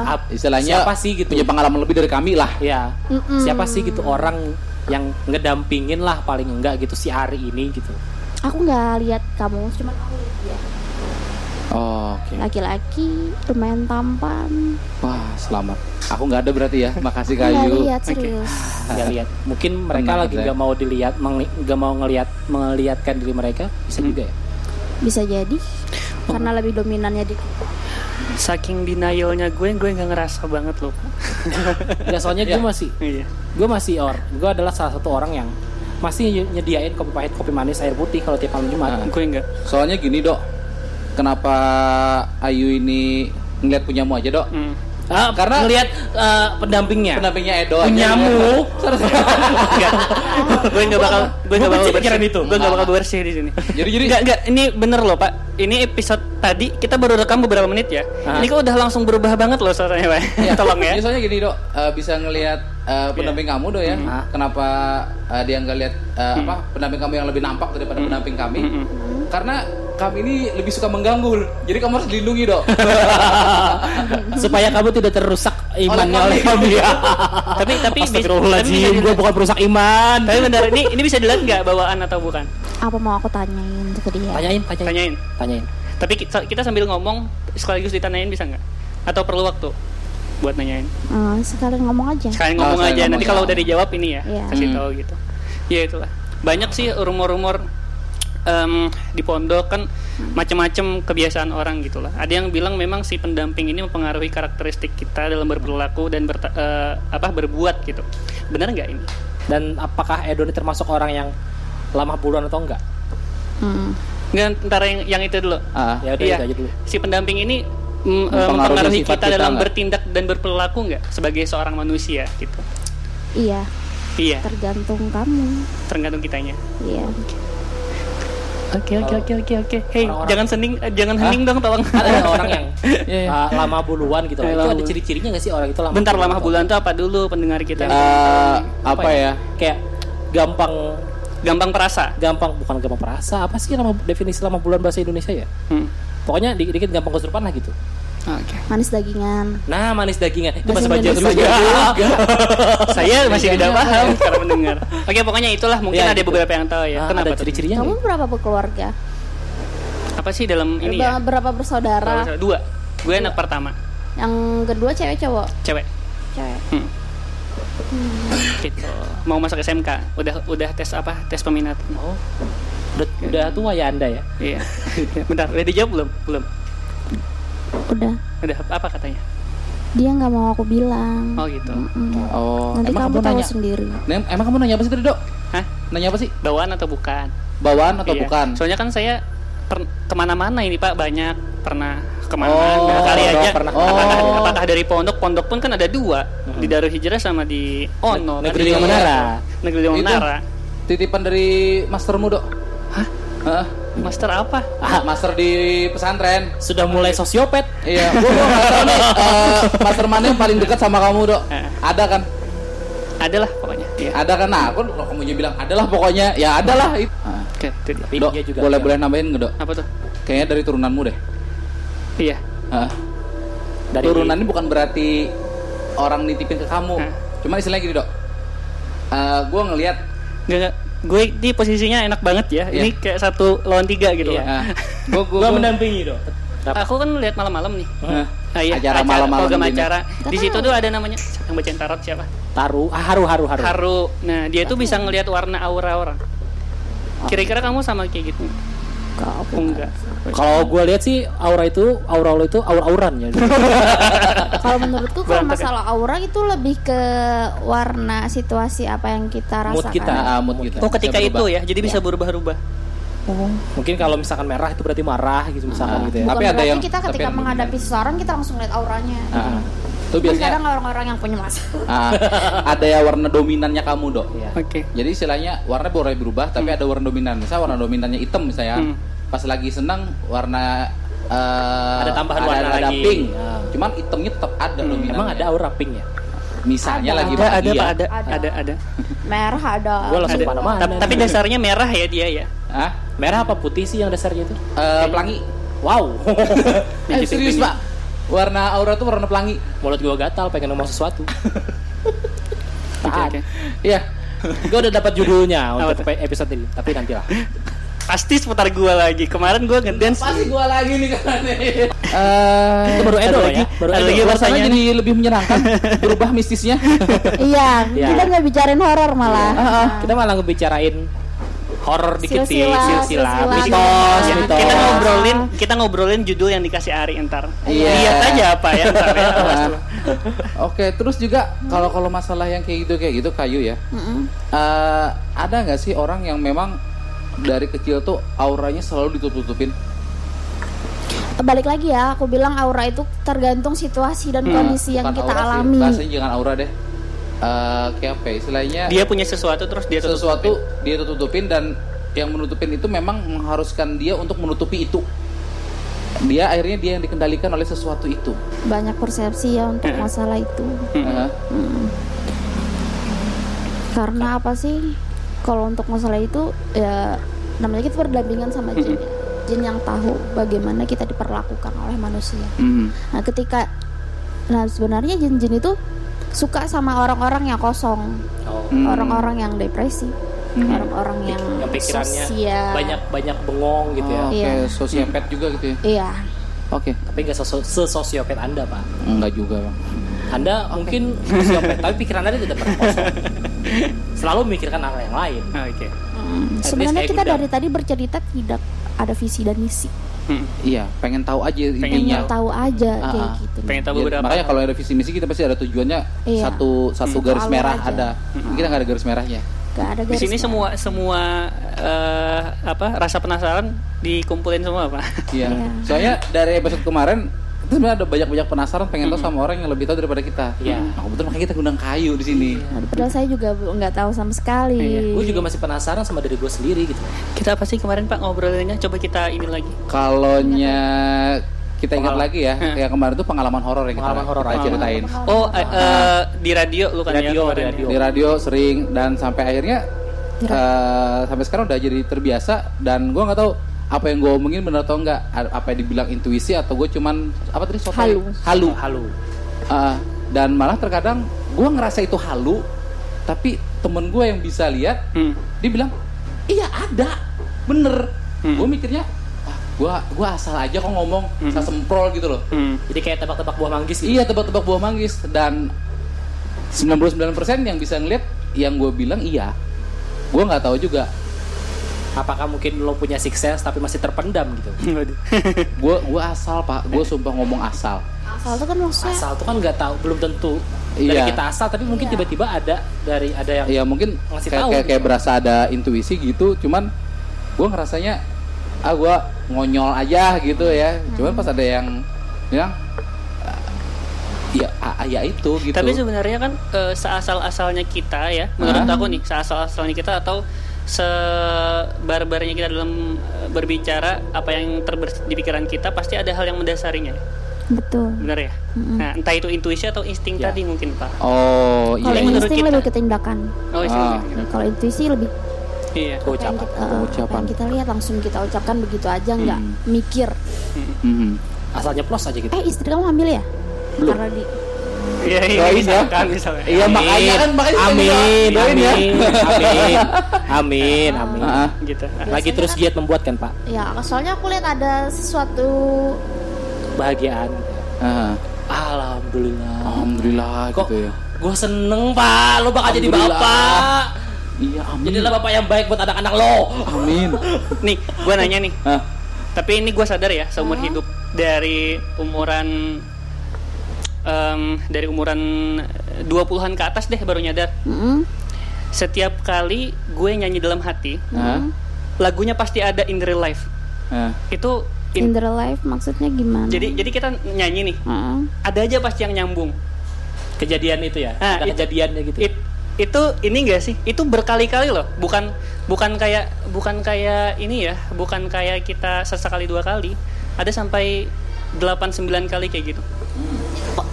ap- Istilahnya siapa sih gitu punya pengalaman lebih dari kami lah. ya Mm-mm. siapa sih gitu orang yang ngedampingin lah paling enggak gitu si Ari ini gitu aku nggak lihat kamu cuman aku lihat dia Oh, Oke. laki-laki lumayan tampan Wah selamat. Aku nggak ada berarti ya. Makasih nggak Kayu. lihat serius nggak lihat mungkin mereka Benar, lagi nggak mau dilihat nggak mau ngelihat melihatkan diri mereka bisa juga ya bisa jadi karena lebih dominannya di Saking denialnya gue, gue nggak ngerasa banget loh. nggak soalnya gue Ya. masih Iya. gue masih or gue adalah salah satu orang yang masih ny- nyediain kopi pahit kopi manis air putih kalau tiap malam jumat Nah. Gue nggak. Soalnya gini dok, kenapa Ayu ini ngeliat punyamu aja dok? Hmm. Ah, Karena- ngelihat eh, pendampingnya Pendampingnya Edo. Nggak. gue nggak bakal, gue nggak bakal pikiran itu. Gue nggak bakal bersih di sini. Jadi jadi Nggak, nggak. Ini bener loh pak. Ini episode tadi kita baru rekam beberapa menit ya. Ah. Ini kok udah langsung berubah banget loh suaranya pak. Ya, Tolong ya. Soalnya gini dok, eh, bisa ngelihat eh, pendamping kamu dok ya. Hmm. Kenapa eh, dia nggak lihat eh, apa pendamping kamu yang lebih nampak daripada pendamping kami? Hmm. Karena kami ini lebih suka mengganggu. Jadi kamu harus dilindungi dok. supaya kamu tidak terusak imannya Oleh oleh kami. kami ya tapi tapi Astagfirullahaladzim gue bukan perusak iman Tapi bener ini ini bisa dilihat nggak bawaan atau bukan? apa mau aku tanyain ke dia tanyain tanyain Tanyain. tanyain Tapi kita, kita sambil ngomong sekaligus ditanyain bisa nggak? Atau perlu waktu buat nanyain? Hmm, sekalian ngomong aja Sekalian Oh, ngomong sekalian aja. ngomong Nanti kalau udah dijawab ini ya, Iya. kasih Hmm. tahu gitu. Ya itulah. Banyak sih rumor-rumor em, di pondok kan macam-macam kebiasaan orang gitu lah. Ada yang bilang memang si pendamping ini mempengaruhi karakteristik kita dalam berperilaku dan berta- eh, apa berbuat gitu. Benar nggak ini? dan apakah Edo ini termasuk orang yang lama bulan atau enggak Hmm. Nggak, ntar yang, yang itu dulu. Ah, ya udah Iya. itu aja dulu Si pendamping ini mm, Mempengaruhi kita kita dalam nggak? bertindak dan berperilaku nggak sebagai seorang manusia gitu. iya Iya, tergantung kamu tergantung kitanya. iya Oke oke oke oke oke. Hey, Orang-orang- jangan sening, eh, jangan hening dong tolong. ada orang yang uh, lama buluan gitu itu ada ciri-cirinya nggak sih orang itu lama Bentar lama bulan tuh apa dulu pendengar kita? Eh, apa ya? kayak gampang Gampang perasa. gampang bukan gampang perasa apa sih lama definisi lama bulan bahasa Indonesia ya Hmm. pokoknya dikit-dikit gampang kesurupan lah gitu Oke. manis dagingan nah manis dagingan itu Bahasa Indonesia juga Saya masih tidak paham para pendengar. Oke, pokoknya itulah mungkin Ya, ada gitu. beberapa yang tahu ya. Ah, Kenapa ada ciri-cirinya kamu berapa berkeluarga Apa sih dalam ini ya? Ber- berapa bersaudara Dua. Gue anak pertama, yang kedua cewek cowok cewek. cewek Hmm. Gitu. Mau masuk SMK, udah udah tes apa? Tes peminat. oh udah, udah tua ya anda ya Iya. Bentar, udah dijawab belum? Belum. Udah Udah apa katanya? dia nggak mau aku bilang Oh gitu. Mm-mm. Oh, nanti emang kamu kamu tahu nanya? sendiri emang kamu nanya apa sih tadi, Dok? Hah? Nanya apa sih? Bawaan atau bukan? Bawaan atau Iya. bukan? Soalnya kan saya per- ke mana-mana ini Pak banyak pernah ke mana Oh, kali udah aja pernah. apakah, Oh. apakah dari pondok pondok pun kan ada dua di Darul Hijrah sama di Ono kan Negeri di- Lima Menara. negeri. Menara Titipan dari mastermu, Dok. Hah? Hah? master apa Ah, master di pesantren. sudah mulai sosiopet Iya, gua gua nih eh, master mana yang paling dekat sama kamu, Dok. Eh. Ada kan? adalah pokoknya iya Ada kan? Nah, aku kalau kamu juga bilang adalah pokoknya, ya adalah itu. Ah. oke Tapi Dok, dia juga boleh ada. boleh nambahin nggak, Dok? apa tuh Kayaknya dari turunanmu deh. iya Hah? dari Turunan ini bukan berarti orang nitipin ke kamu. Hah? Cuman istilahnya gini, Dok. Eh, gua ngelihat gue di posisinya enak banget ya Iya. ini kayak satu lawan tiga gitu Iya. loh ah, gua gua- mendampingi dong aku kan lihat malam-malam nih Hah? Ah, iya, Acara malam-malam program gini. acara di situ tuh ada namanya yang bacain tarot siapa taruh ah, haru haru haru Haru. Nah, dia tuh bisa ngelihat warna aura orang. Kira-kira kamu sama kayak gitu? Kau Oh, enggak. kalau gue lihat sih aura itu aura lo itu aura auran ya kalau menurutku kalau masalah aura itu lebih ke warna situasi apa yang kita rasakan Mood kita. Ah, mood kita. Oh, ketika Bisa itu ya. Jadi bisa berubah-ubah. mungkin kalau misalkan merah itu berarti marah gitu misalkan Ah. gitu ya Bukan Tapi ada yang- kita ketika ada menghadapi seseorang kita langsung lihat auranya. Ah, itu biasanya kadang orang-orang yang punya masalah. ah, ada ya warna dominannya kamu, Dok. Iya. Oke. Jadi istilahnya warna boleh berubah, tapi ada warna dominan. Misal warna dominannya hitam misalnya. Hmm. Pas lagi senang warna eh, Ada tambahan ada, warna ada lagi. pink. Ah. Cuman hitamnya tetap ada dominannya. emang ada aura pink ya Misalnya Ada. lagi Ada, ada. Pak, ada, Ada. ada, ada. Merah ada. Gua langsung ada. mana-mana. Ta- Tapi dasarnya merah ya dia ya. Hah? merah apa putih sih yang dasarnya itu Eh, pelangi. wow Eh, serius. Pak. Warna aura tuh warna pelangi. mulut gue gatal pengen ngomong sesuatu Oke, Tahan. oke. Iya. gue udah dapat judulnya untuk episode ini tapi nanti lah Pasti seputar gua lagi. Kemarin gua ngedance. Pasti gua lagi nih kan. Eh, itu baru Edo lagi? ya baru Edo lagi pertanyaan. jadi lebih menyenangkan, berubah mistisnya. iya, Iya. kita nggak bicarain horor malah. Ah, kita malah ngebicarain horor dikit sih Silsilah, silsilah silsilah. mitos Ya, mitos kita ngobrolin, kita ngobrolin judul yang dikasih Ari ntar. Iya. Lihat aja apa ya ya. Oke, terus juga kalau kalau masalah yang kayak gitu kayak gitu kayu ya. Mm-mm. Eh, ada nggak sih orang yang memang dari kecil tuh auranya selalu ditutup-tutupin? Balik lagi ya, aku bilang aura itu tergantung situasi dan kondisi yang Hmm, Bukan kita aura sih, alami. Bahasanya jangan aura deh. Eh, kayak apa ya? Istilahnya Dia punya sesuatu terus dia tutup. sesuatu dia tutupin dan yang menutupin itu memang mengharuskan dia untuk menutupi itu. Dia akhirnya dia yang dikendalikan oleh sesuatu itu. Banyak persepsi ya untuk masalah itu. Eh, Karena apa sih? Kalau untuk masalah itu ya namanya kita berdampingan sama jin. ya. Jin yang tahu bagaimana kita diperlakukan oleh manusia. Nah, ketika nah sebenarnya jin-jin itu suka sama orang-orang yang kosong, Oh, Hmm. orang-orang yang depresi, Hmm. orang-orang yang, yang pikirannya sosial. banyak banyak bengong gitu ya Oke, Iya. sosiopet juga gitu ya. Iya. Oke, tapi nggak seso- sesosiopet anda pak enggak juga, Bang. anda mungkin sosiopet tapi pikiran anda tidak pernah kosong selalu memikirkan hal yang lain Oke. Hmm, At Sebenarnya kita kayak dari tadi bercerita tidak ada visi dan misi. Hmm. Iya, pengen tahu aja Pengen intinya. Pengen tahu aja Ah, kayak ah. gitu. Pengen tahu Ya, beberapa. makanya kalau ada visi misi kita pasti ada tujuannya Iya. satu satu Hmm. garis merah aja. ada. Kita nggak ada garis merahnya. Gak ada Di garis sini merah. semua semua eh, apa rasa penasaran dikumpulin semua pak. Iya. Iya. Soalnya dari episode kemarin sebenarnya ada banyak-banyak penasaran pengen tahu sama orang yang lebih tahu daripada kita. Iya. Nah, kebetulan makanya kita ngundang kayu di sini. Aduh, Padahal saya juga nggak tahu sama sekali. Gue juga masih penasaran sama diri gue sendiri gitu. Kita apa sih kemarin Pak ngobrolinnya? Coba kita ini lagi. Kalonya kita ingat Pengalaman. lagi ya, kayak kemarin tuh pengalaman horor yang kita, Pengalaman horor kita aja. ceritain. Oh, eh, eh, di radio lu kan Radio, ya di radio. Di radio sering dan sampai akhirnya eh, sampai sekarang udah jadi terbiasa dan gue nggak tahu apa yang gue omongin benar atau enggak apa yang dibilang intuisi atau gue cuman apa tadi sotoy? Halu. halu Halo. Uh, dan malah terkadang gue ngerasa itu halu tapi temen gue yang bisa lihat Hmm. dia bilang iya ada bener Hmm. gue mikirnya ah, gue gua asal aja kok ngomong asal semprol gitu loh Hmm. Jadi kayak tebak-tebak buah manggis gitu. iya tebak-tebak buah manggis dan 99% yang bisa ngeliat yang gue bilang iya gue nggak tahu juga Apakah mungkin lo punya six sense tapi masih terpendam gitu? gue gua asal pak. Gue sumpah ngomong asal. Asal itu kan maksudnya Asal tuh kan nggak tahu, belum tentu. Dari Iya. kita asal, tapi mungkin tiba-tiba ada dari ada yang ya mungkin Ngasih kayak, tahu kayak, gitu. kayak berasa ada intuisi gitu. Cuman gue ngerasanya ah gue ngonyol aja gitu ya. Cuman pas ada yang bilang "Ah, ya ah, ya itu gitu. Tapi sebenarnya kan eh, seasal-asalnya kita ya, menurut Hah? aku nih, seasal-asalnya kita atau sebarbarnya kita dalam eh, berbicara apa yang terbersit di pikiran kita pasti ada hal yang mendasarinya. betul. Benar ya? Nah, entah itu intuisi atau insting Ya. tadi mungkin, Pak. oh Kalau iya menurut insting kita. lebih ke tindakan. Oh, Ah. insting. Kalau intuisi lebih Iya. apa yang ucapan. kita, eh, Pengucapan. apa yang kita lihat langsung kita ucapkan begitu aja nggak mikir. Mhm. asalnya plus aja gitu. Eh istri kamu hamil ya? Belum. Karena di Iya, iya, Doain ya. misalkan, misalnya. Iya makanya kan makanya amin, doain ya. amin, amin, amin, amin. Ah, Gitu. Lagi terus giat membuat kan Pak, ya soalnya aku lihat ada sesuatu bahagiaan. ah. Alhamdulillah. alhamdulillah Kok gitu ya gue seneng Pak, lo bakal jadi bapak. iya amin Jadilah bapak yang baik buat anak-anak lo. amin Nih, gua nanya nih. ah. Tapi ini gue sadar ya seumur hidup dari umuran em, dari umuran 20-an ke atas deh baru nyadar. Mm-mm. Setiap kali gue nyanyi dalam hati, Ah. lagunya pasti ada in the real life. Ah. Itu in in- the real life maksudnya gimana? jadi jadi kita nyanyi nih, Heeh. ada aja pasti yang nyambung. Kejadian itu ya, Ah, ada itu- kejadiannya gitu. It- itu ini enggak sih? Itu berkali-kali loh, bukan bukan kayak bukan kayak ini ya, bukan kayak kita sesekali dua kali. Ada sampai 8 9 kali kayak gitu.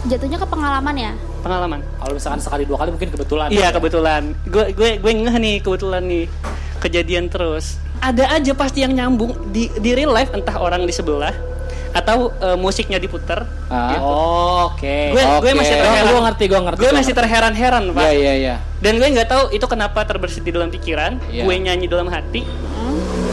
Jatuhnya ke pengalaman ya? Pengalaman. Kalau misalkan sekali dua kali mungkin kebetulan. Iya kebetulan. Gue gue gue ngeh nih kebetulan nih kejadian terus. Ada aja pasti yang nyambung di di real life entah orang di sebelah atau eh, musiknya diputer. Ah. gitu. Oh, Oke. Gue gue Oke. masih Oh, terheran. gue ngerti, gue ngerti. Gue masih terheran-heran pak. Iya iya iya. Dan gue nggak tahu itu kenapa terbersit di dalam pikiran. Iya. Gue nyanyi dalam hati.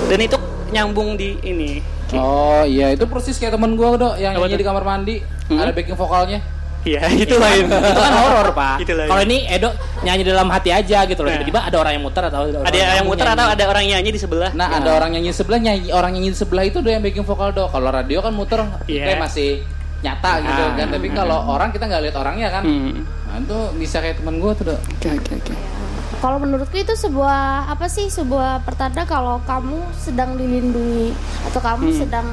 Dan itu nyambung di ini. Oh iya itu persis kayak temen gue dok yang Apa nyanyi di kamar mandi Hmm? ada backing vokalnya. Iya itu lain. itu kan horor pak. Kalau ini Edo nyanyi dalam hati aja gitu loh. Nah. Tiba-tiba ada orang yang muter atau ada, orang Ada yang muter nyanyi. atau ada orang nyanyi di sebelah. Nah ada orang nyanyi sebelah nyanyi orang nyanyi di sebelah itu do yang backing vokal dok. Kalau radio kan muter Iya. kayak masih nyata gitu Ah. kan. Tapi kalau orang kita nggak lihat orangnya kan. Hmm. Nah itu bisa kayak temen gue tuh dok. Oke oke oke. Kalau menurutku itu sebuah apa sih sebuah pertanda kalau kamu sedang dilindungi atau kamu Hmm. sedang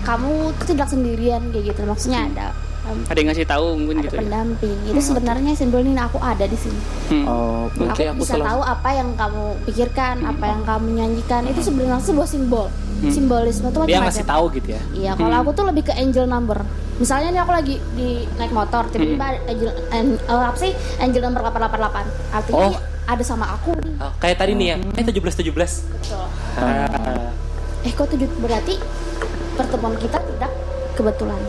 kamu tuh tidak sendirian kayak gitu. Maksudnya ada um, Ada yang ngasih tahu mungkin ada gitu. ya. pendamping. Itu sebenarnya simbolin aku ada di sini. Hmm. Oh Aku aku bisa selalu tahu apa yang kamu pikirkan, apa yang kamu nyanyikan. Itu sebenarnya sebuah simbol. Simbolisme itu Dia macam-macam. ngasih tahu gitu ya. Iya, kalau aku tuh lebih ke angel number. Misalnya nih aku lagi di naik motor, tiba-tiba ada angel an- eh, apa sih? Angel number 888. Artinya Oh. ada sama aku nih. Oh, kayak tadi nih ya, eh 17 17. Betul. Ah. Eh kok tujuh berarti pertemuan kita tidak kebetulan.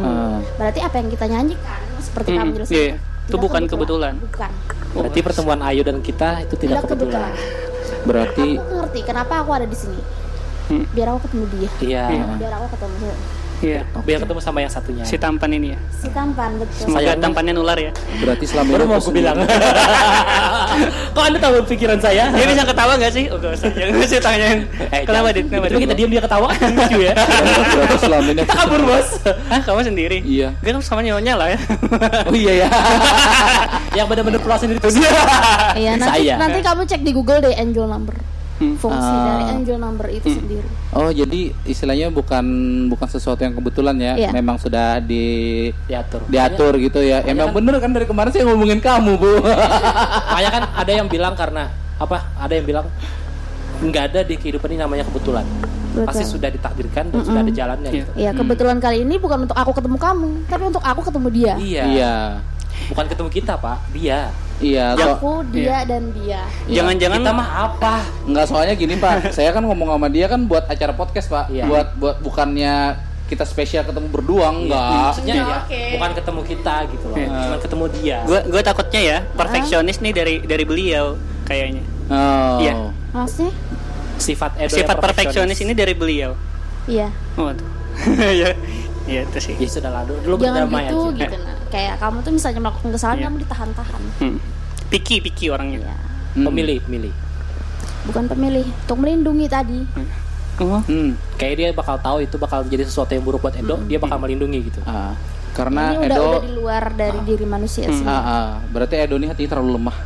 Ah. Berarti apa yang kita nyanyikan seperti Hmm, kamu jelaskan. iya. tidak Itu bukan kebetulan. Bukan. Berarti pertemuan Ayu dan kita itu tidak Tidak kebetulan. kebetulan. berarti Aku ngerti kenapa aku ada di sini. Hmm. Biar aku ketemu dia. Iya. Biar aku ketemu Iya. Biar ketemu sama yang satunya. Si tampan ini ya. si tampan betul. Semoga Sayangnya- tampannya nular ya. berarti selama Baru ini mau aku bilang. Kok anda tahu pikiran saya? Dia bisa ketawa gak sih? Oh, gak usah. Jangan sih tanyain. Eh, Kenapa. Dit? Kenapa, Dit? kita diam dia ketawa lucu ya. berarti selama ini Kita kabur bos. Hah, kamu sendiri? Iya. Kan sama nyonya lah ya. Oh iya ya. yang benar-benar pulau sendiri tuh. Iya, nanti Saya. nanti kamu cek di Google deh angel number. Hmm. fungsi Ah. dari angel number itu sendiri. Oh jadi istilahnya bukan bukan sesuatu yang kebetulan ya, Iya. memang sudah di diatur diatur gitu ya. Emang bener kan dari kemarin saya ngomongin kamu bu. makanya kan ada yang bilang karena apa ada yang bilang nggak ada di kehidupan ini namanya kebetulan Betul. pasti sudah ditakdirkan dan sudah ada jalannya Iya. gitu. Iya, kebetulan kali ini bukan untuk aku ketemu kamu, tapi untuk aku ketemu dia. iya Iya, bukan ketemu kita pak dia iya. So, Aku, dia dan dia. Jangan-jangan kita mah apa nggak soalnya gini pak, saya kan ngomong sama dia kan buat acara podcast pak, Iya. buat buat bukannya kita spesial ketemu berdua enggak. maksudnya Iya, ya oke. bukan ketemu kita gitu loh Iya. cuma ketemu dia gue gue takutnya ya perfeksionis nih dari dari beliau kayaknya. Oh. Iya. Maksudnya? sifat Edo Sifat perfeksionis ini dari beliau. Iya. Oh, ya, ya itu sih. ya sudah lah dulu Jangan berdamai gitu aja gitu nah. Kayak kamu tuh misalnya melakukan kesalahan Iya. kamu ditahan-tahan. Hmm. Piki piki orangnya. Iya. Hmm. pemilih pemilih Bukan pemilih, untuk melindungi tadi. Oh, Hmm. kayak dia bakal tahu itu bakal jadi sesuatu yang buruk buat Edo dia bakal melindungi gitu Ah, karena ini udah Edo udah di luar dari diri manusia sih. Ah, ah. berarti Edo ini hatinya terlalu lemah.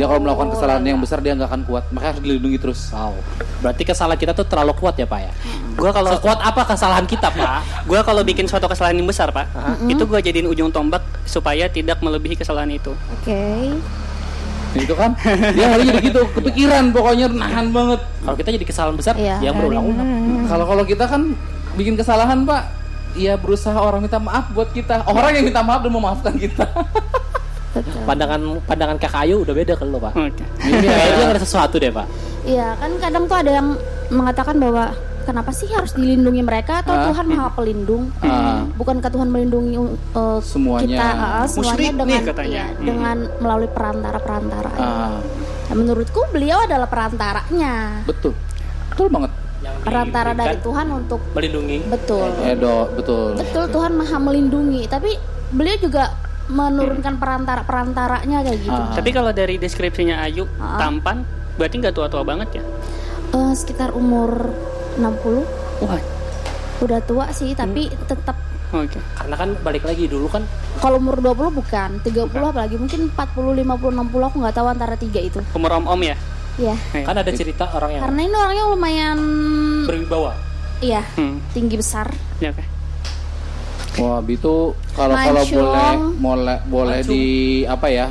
Dia kalau melakukan kesalahan yang besar dia nggak akan kuat, makanya harus dilindungi terus. wow berarti kesalahan kita tuh terlalu kuat ya pak ya gue kalau sekuat apa kesalahan kita pak gue kalau bikin suatu kesalahan yang besar pak, itu gue jadiin ujung tombak supaya tidak melebihi kesalahan itu. Oke. Itu kan dia hari jadi gitu, kepikiran pokoknya nahan banget. kalau kita jadi kesalahan besar Iya. yang berulang-ulang Kalau kalau kita kan bikin kesalahan pak, ya berusaha orang minta maaf buat kita, orang yang minta maaf dan memaafkan kita. Betul. pandangan pandangan kakak Ayu udah beda ke lo pak Oke. kayaknya ada sesuatu deh pak Iya, kan kadang tuh ada yang mengatakan bahwa kenapa sih harus dilindungi mereka atau Ah. Tuhan Maha Pelindung? Ah. Bukankah Tuhan melindungi uh, Semuanya. kita uh, semuanya Musyrik nih dengan katanya. iya, Hmm. dengan melalui perantara-perantara. Ah, Nah, menurutku beliau adalah perantaranya. betul, betul banget. yang Perantara dari Tuhan untuk melindungi betul. Edo, betul. Betul Tuhan Maha melindungi, tapi beliau juga menurunkan perantara-perantaranya kayak gitu. Ah. Tapi kalau dari deskripsinya Ayu Ah. tampan, berarti nggak tua-tua banget ya? Eh, sekitar umur 60 Wah, udah tua sih, tapi Hmm. tetap oke. karena kan balik lagi dulu kan Kalau umur 20 bukan, 30 apalagi mungkin 40, 50, 60 aku nggak tahu antara tiga itu. Umur om-om ya? Iya. Iya. kan ada cerita orang yang Karena ini orangnya lumayan berwibawa iya, Hmm. tinggi besar. Ya, oke. Wah, itu kalau kalau boleh boleh boleh Mancung. di apa ya?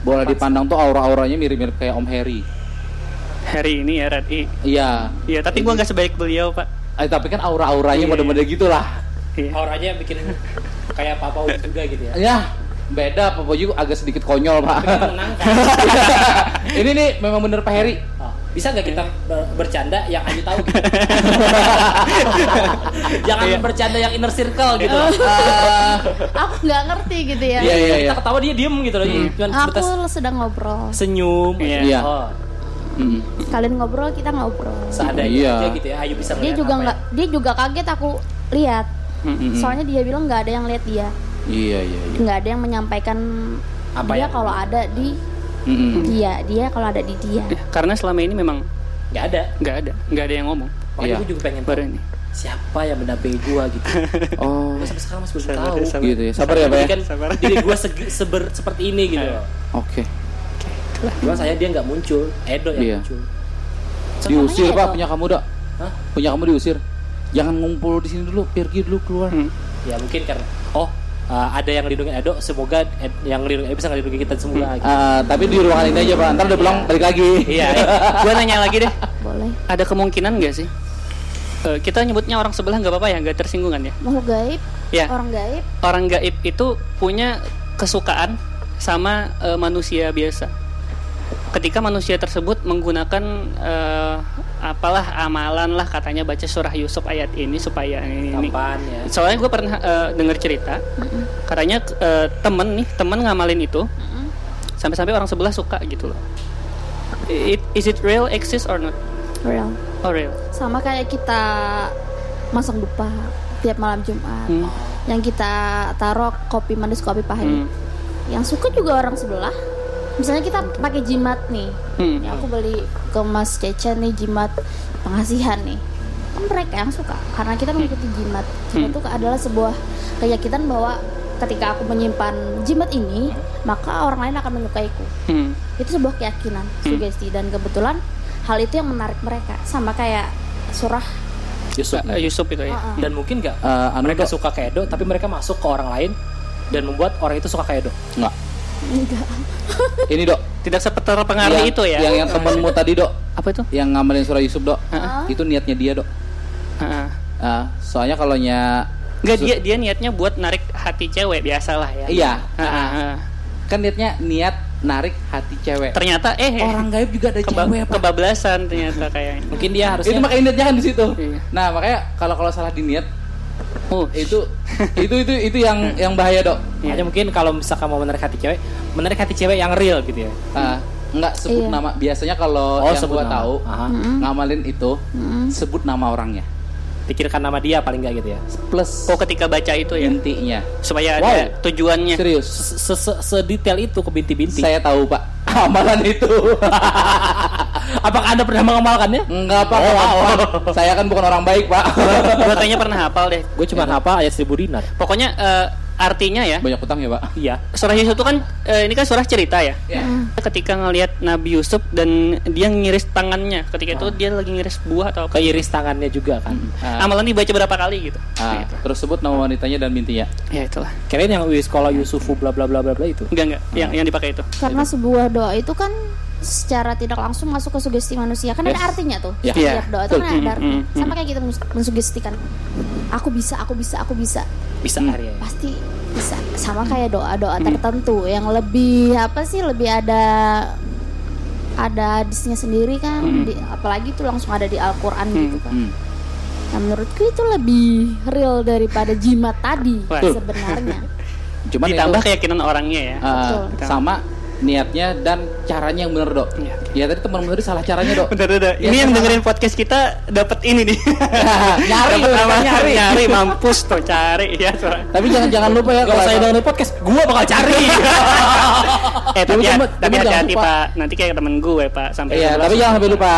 Boleh dipandang tuh aura-auranya mirip-mirip kayak Om Harry. Harry ini ya Red I. Iya. Iya, tapi gua nggak sebaik beliau, Pak. Eh, tapi kan aura-auranya Iya, model-model gitulah. Iya. auranya bikin kayak papa Uji juga gitu ya Ya, beda Pak Boju agak sedikit konyol, Pak. Tapi kan Ini nih memang bener Pak Harry. Oh, bisa nggak kita ber- bercanda yang Ayu tahu gitu? jangan Iya. bercanda yang inner circle gitu loh. aku nggak ngerti gitu ya. Iya, iya, iya. kita ketawa dia diem gitu loh cuman Aku sedang ngobrol. senyum Iya. Iya. oh Mm. Kalian ngobrol, kita ngobrol. seadanya Iya. aja gitu ya Ayu bisa Dia juga apa nggak, dia juga kaget aku lihat. Mm-mm. Soalnya dia bilang nggak ada yang lihat dia, Iya, iya, iya. nggak ada yang menyampaikan Apa dia yang- kalau ada di Mm-mm. dia, dia kalau ada di dia. Eh, Karena selama ini memang nggak ada nggak ada, nggak ada yang ngomong. makanya Iya. gue juga pengen Baru tahu ini. siapa yang mendampingi gua gitu Oh, Gua sampai sekarang masih belum Sabar, tahu sabar. gitu ya. Sabar ya, Pak ya. Jadi kan Sabar. diri gua seber- seperti ini gitu. Oke. Cuma saya dia nggak muncul Edo yang Iya. muncul Diusir, Pak, punya kamu, Dok. Hah? Punya kamu diusir. Jangan ngumpul di sini dulu, pergi dulu keluar. Hmm. ya mungkin karena oh uh, ada yang lindungi Edo semoga Ed, yang lindungi Edo bisa ngelindungi kita semua gitu. Ah, tapi di ruangan ini aja, Pak. Ntar udah pulang balik lagi. iya Gua nanya lagi deh, Boleh. ada kemungkinan nggak sih? Eh, kita nyebutnya orang sebelah nggak apa-apa ya, nggak tersinggungan ya? Makhluk gaib, Ya, orang gaib, orang gaib itu punya kesukaan sama eh, manusia biasa. Ketika manusia tersebut menggunakan eh, apalah amalan lah katanya baca surah Yusuf ayat ini supaya ini, ini. kapan ya Soalnya gue pernah eh, dengar cerita, katanya eh, temen nih temen ngamalin itu, sampai-sampai orang sebelah suka gitu loh. It, is it real, exist or not? real. Oh real. Sama kayak kita masang dupa tiap malam Jumat. Hmm. Yang kita taruh kopi manis, kopi pahit. Hmm. Yang suka juga orang sebelah. Misalnya kita pakai jimat nih. Hmm. Ya, aku beli ke Mas Cece nih jimat pengasihan nih. Kan mereka yang suka karena kita mengikuti jimat. Hmm. Itu adalah sebuah keyakinan bahwa ketika aku menyimpan jimat ini, maka orang lain akan menyukaiku. Hmm. Itu sebuah keyakinan, sugesti dan kebetulan hal itu yang menarik mereka sama kayak surah Yusuf Eh, Yusuf itu ya. uh-uh. dan mungkin nggak anu mereka suka ke Edo tapi mereka masuk ke orang lain dan membuat orang itu suka ke Edo Enggak. Enggak Ini dok. Tidak terpengaruh Yang- itu ya. Yang yang temenmu tadi dok, apa itu? yang ngamalin surah Yusuf dok. Heeh. Itu niatnya dia dok. Heeh. Ah, soalnya kalau nya Enggak dia dia niatnya buat narik hati cewek biasalah ya. Iya. Heeh, heeh. kan niatnya niat narik hati cewek. Ternyata eh Orang gaib juga ada keba- cewek kebablasan ternyata kayaknya. mungkin dia harusnya Itu makanya niatnya kan di situ. Iya. Nah makanya kalau kalau salah di niat Oh, itu itu itu itu yang yang bahaya dok. Iya. Makanya mungkin kalau misalkan mau menarik hati cewek menarik hati cewek yang real gitu ya Ah, nggak sebut Iya. nama. Biasanya kalau Oh, yang sebut gua nama. tahu Aha. ngamalin itu Mm-mm. sebut nama orangnya pikirkan nama dia paling nggak gitu ya plus oh ketika baca itu ya intinya. supaya Wow. ada tujuannya. Serius. Se- se- se- sedetail itu ke binti-binti Saya tahu pak amalan itu. apakah anda pernah mengamalkannya Enggak pak. Oh. Pak. Saya kan bukan orang baik pak. Kayaknya pernah hafal deh. gue cuma hafal ayat seribu dinar Pokoknya eh, artinya ya, Banyak utang ya pak. iya surah Yusuf itu kan eh, ini kan surah cerita ya. Ya. Ketika ngelihat Nabi Yusuf dan dia ngiris tangannya, ketika itu dia lagi ngiris buah atau apa. keiris tangannya juga kan Ah, Amalan dibaca berapa kali gitu. ah, Gitu. terus sebut nama wanitanya dan bintinya. Ya itulah. kirain yang wis sekolah Yusufu bla bla bla bla bla itu Enggak enggak, yang yang dipakai itu. karena sebuah doa itu kan secara tidak langsung masuk ke sugesti manusia. Kan ada artinya tuh Ya. setiap Iya, doa itu kan ada artinya sama kayak kita mensugestikan aku bisa aku bisa aku bisa. Bisa Hmm. hari ya pasti bisa. Sama kayak doa doa tertentu yang lebih apa sih lebih ada ada hadisnya sendiri kan. Di- apalagi itu langsung ada di Al-Quran gitu kan. Hmm. nah menurutku itu lebih real daripada jimat tadi sebenarnya. Cuman Ditambah itu, keyakinan orangnya ya. Betul. sama niatnya dan caranya yang benar dok. Iya. Ya tadi teman tadi salah caranya dok. Bentar, bentar. Ya, Ini yang sama. dengerin podcast kita dapat ini nih. Nyari, Dapet apa? nyari. nyari, mampus tuh cari ya. soalnya. Tapi jangan jangan lupa ya kalau saya dengerin podcast gue bakal cari eh tapi, Tapi tapi hati-hati lupa. pak. Nanti kayak temen gue pak sampai. Iya, 11. tapi jangan sampai lupa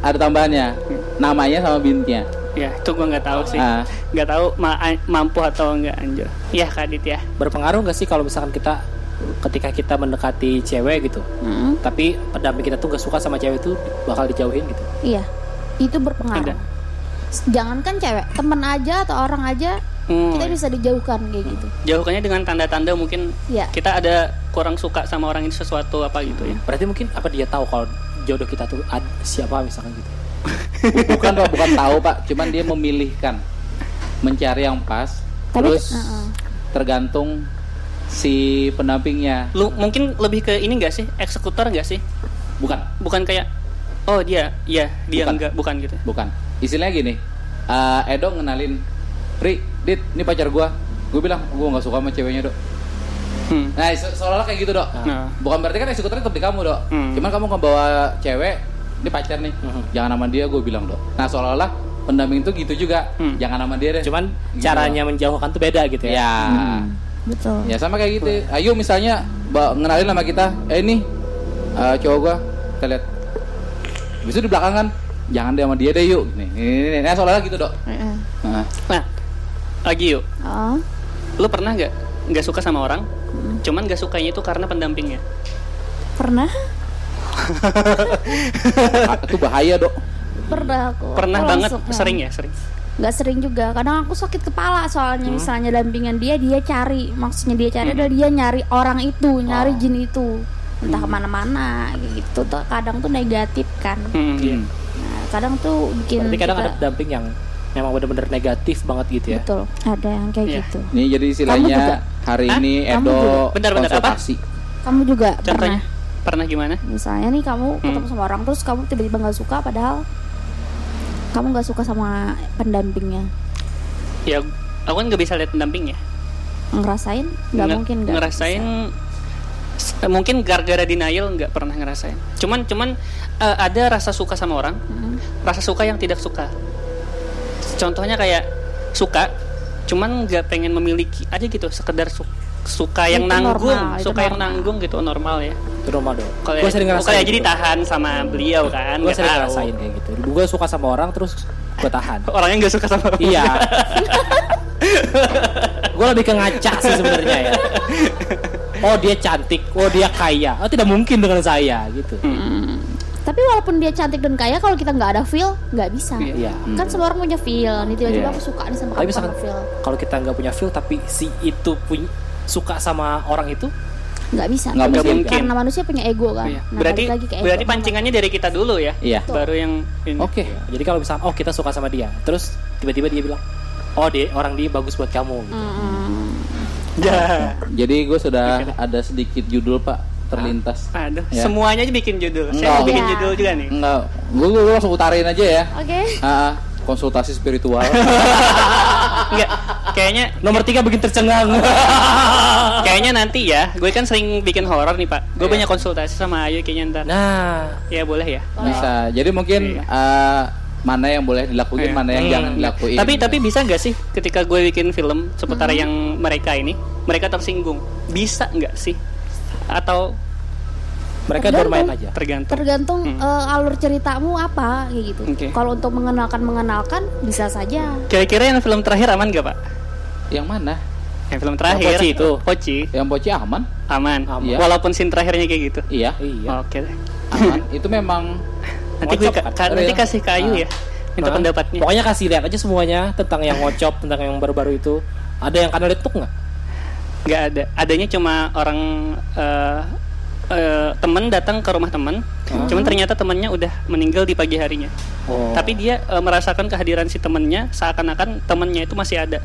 ada tambahannya. Namanya sama bintinya. Ya itu gue nggak tahu sih. Ah. Nggak tahu ma- mampu atau enggak anjir. Iya kadit ya. berpengaruh nggak sih kalau misalkan kita ketika kita mendekati cewek gitu Mm, tapi pendamping kita tuh gak suka sama cewek itu bakal dijauhin gitu iya itu berpengaruh Ada. jangankan cewek temen aja atau orang aja Hmm. kita bisa dijauhkan kayak gitu Jauhkannya dengan tanda-tanda mungkin Iya. kita ada kurang suka sama orang ini sesuatu apa gitu ya. berarti mungkin apa dia tahu kalau jodoh kita tuh ad- siapa misalkan gitu Bukan pak, bukan tahu pak. Cuman dia memilihkan mencari yang pas. Tapi- terus uh-uh. tergantung si pendampingnya. Lu mungkin lebih ke ini enggak sih? Eksekutor enggak sih? Bukan, Bukan kayak oh dia, iya dia Bukan. enggak, bukan gitu. bukan. Istilahnya gini. eh, Edo ngenalin, Ri, Dit, ini pacar gua. Gue bilang, gua nggak suka sama ceweknya dok. Hmm. Nah, se- seolah-olah kayak gitu dok. Nah. Bukan berarti kan eksekutornya tetap di kamu dok. Hmm. Cuman kamu ngebawa cewek, ini pacar nih, Mhm. jangan sama dia, gue bilang dok. Nah, seolah-olah pendamping itu gitu juga, Hmm. jangan sama dia deh. cuman Gitu. caranya menjauhkan tuh beda gitu ya ya. Betul Ya sama kayak gitu. Ayo misalnya ngenalin sama kita, eh ini eh, cowok gua, kita lihat. Bisa di belakang kan, jangan deh sama dia deh yuk. Nih, nih, nih, nih. Nah, seolah-olah gitu dok. Heeh. Nah, Nah, lagi yuk. oh Lu pernah nggak nggak suka sama orang? Cuman nggak sukanya itu karena pendampingnya. pernah ah, itu bahaya dok. pernah aku Pernah Aku banget, sering ya, sering. Nggak sering juga kadang aku sakit kepala soalnya misalnya dampingan dia dia cari maksudnya dia cari adalah dia nyari orang itu nyari jin itu entah ke mana-mana gitu tuh kadang tuh negatif kan Hmm, iya. Hmm. nah, kadang tuh bikin berarti kadang kita- ada pendamping yang memang bener-bener negatif banget gitu ya betul ada yang kayak Iya. gitu Ini jadi istilahnya hari Hah? ini Edo juga? Bentar-bentar, apa? kamu juga Contohnya pernah pernah gimana? misalnya nih kamu Hmm. ketemu sama orang terus kamu tiba-tiba nggak suka padahal kamu nggak suka sama pendampingnya Ya, aku kan nggak bisa lihat pendampingnya. ngerasain nggak Nge- mungkin nggak ngerasain bisa. s- mungkin gara-gara denial nggak pernah ngerasain. Cuman cuman eh, ada rasa suka sama orang, Mm. rasa suka yang tidak suka. Contohnya kayak suka, cuman nggak pengen memiliki aja gitu, sekedar su- suka yang Itu nanggung, normal, itu suka yang normal. nanggung gitu normal ya. itu rumah dong Kalau gue sering oh, ngerasain kayak jadi gitu. tahan sama beliau kan, gue sering tahu. ngerasain kayak gitu gue suka sama orang terus gue tahan Orangnya nggak suka sama iya gue lebih ke ngaca sih sebenarnya ya oh dia cantik oh dia kaya oh tidak mungkin dengan saya gitu Hmm. Tapi walaupun dia cantik dan kaya, kalau kita nggak ada feel, nggak bisa. Iya. Iya. Kan semua orang punya feel. Nih tiba-tiba Iya. aku suka nih sama Tapi kamu misalkan feel. kalau kita nggak punya feel tapi si itu punya suka sama orang itu, Nggak bisa. Nggak Karena- mungkin. Karena manusia punya ego kan. Iya. Nah, berarti balik lagi ke ego. berarti pancingannya dari kita dulu ya. Iya. Baru yang ini. Oke. jadi kalau misalkan oh kita suka sama dia, terus tiba-tiba dia bilang, oh dia orang dia bagus buat kamu. Gitu. Mm-mm. Ya. Jadi gue sudah ada sedikit judul Pak terlintas. Aduh, Ya. semuanya aja bikin judul. Saya mau bikin Iya. judul juga nih. Enggak, gue, gue langsung utarin aja ya. Oke. Ah, ah, konsultasi spiritual. Enggak, kayaknya Nomor tiga bikin tercengang. kayaknya nanti ya. Gue kan sering bikin horor nih, Pak. Gue Iya. banyak konsultasi sama Ayu kayaknya ntar. nah, Ya boleh ya. Bisa. Jadi mungkin Iya. ah, mana yang boleh dilakuin, Iya. mana yang Hmm. jangan dilakuin. Tapi tapi bisa nggak sih ketika gue bikin film seputar Hmm. yang mereka ini, mereka tersinggung? Bisa nggak sih? Atau mereka Tergantung. bermain aja. tergantung? Tergantung Hmm. eh, alur ceritamu apa kayak gitu. Oke. Kalau untuk mengenalkan mengenalkan bisa saja. Kira-kira yang film terakhir aman gak, Pak? Yang mana? Yang film terakhir. Poci itu. Poci. Yang poci aman? Aman. Aman. Iya. Walaupun scene terakhirnya kayak gitu. Iya, Iya. Oke deh. aman. Itu memang Nanti gue ka- kan? ka- nanti Real. kasih kayu Ah. ya. Minta Hah? pendapatnya. Pokoknya kasih lihat aja semuanya tentang yang ngocop, tentang yang baru-baru itu. Ada yang kanal letuk nggak? nggak ada adanya cuma orang eh eh, temen datang ke rumah temen cuman ternyata temennya udah meninggal di pagi harinya Oh. tapi dia eh, merasakan kehadiran si temennya seakan-akan temennya itu masih ada ah.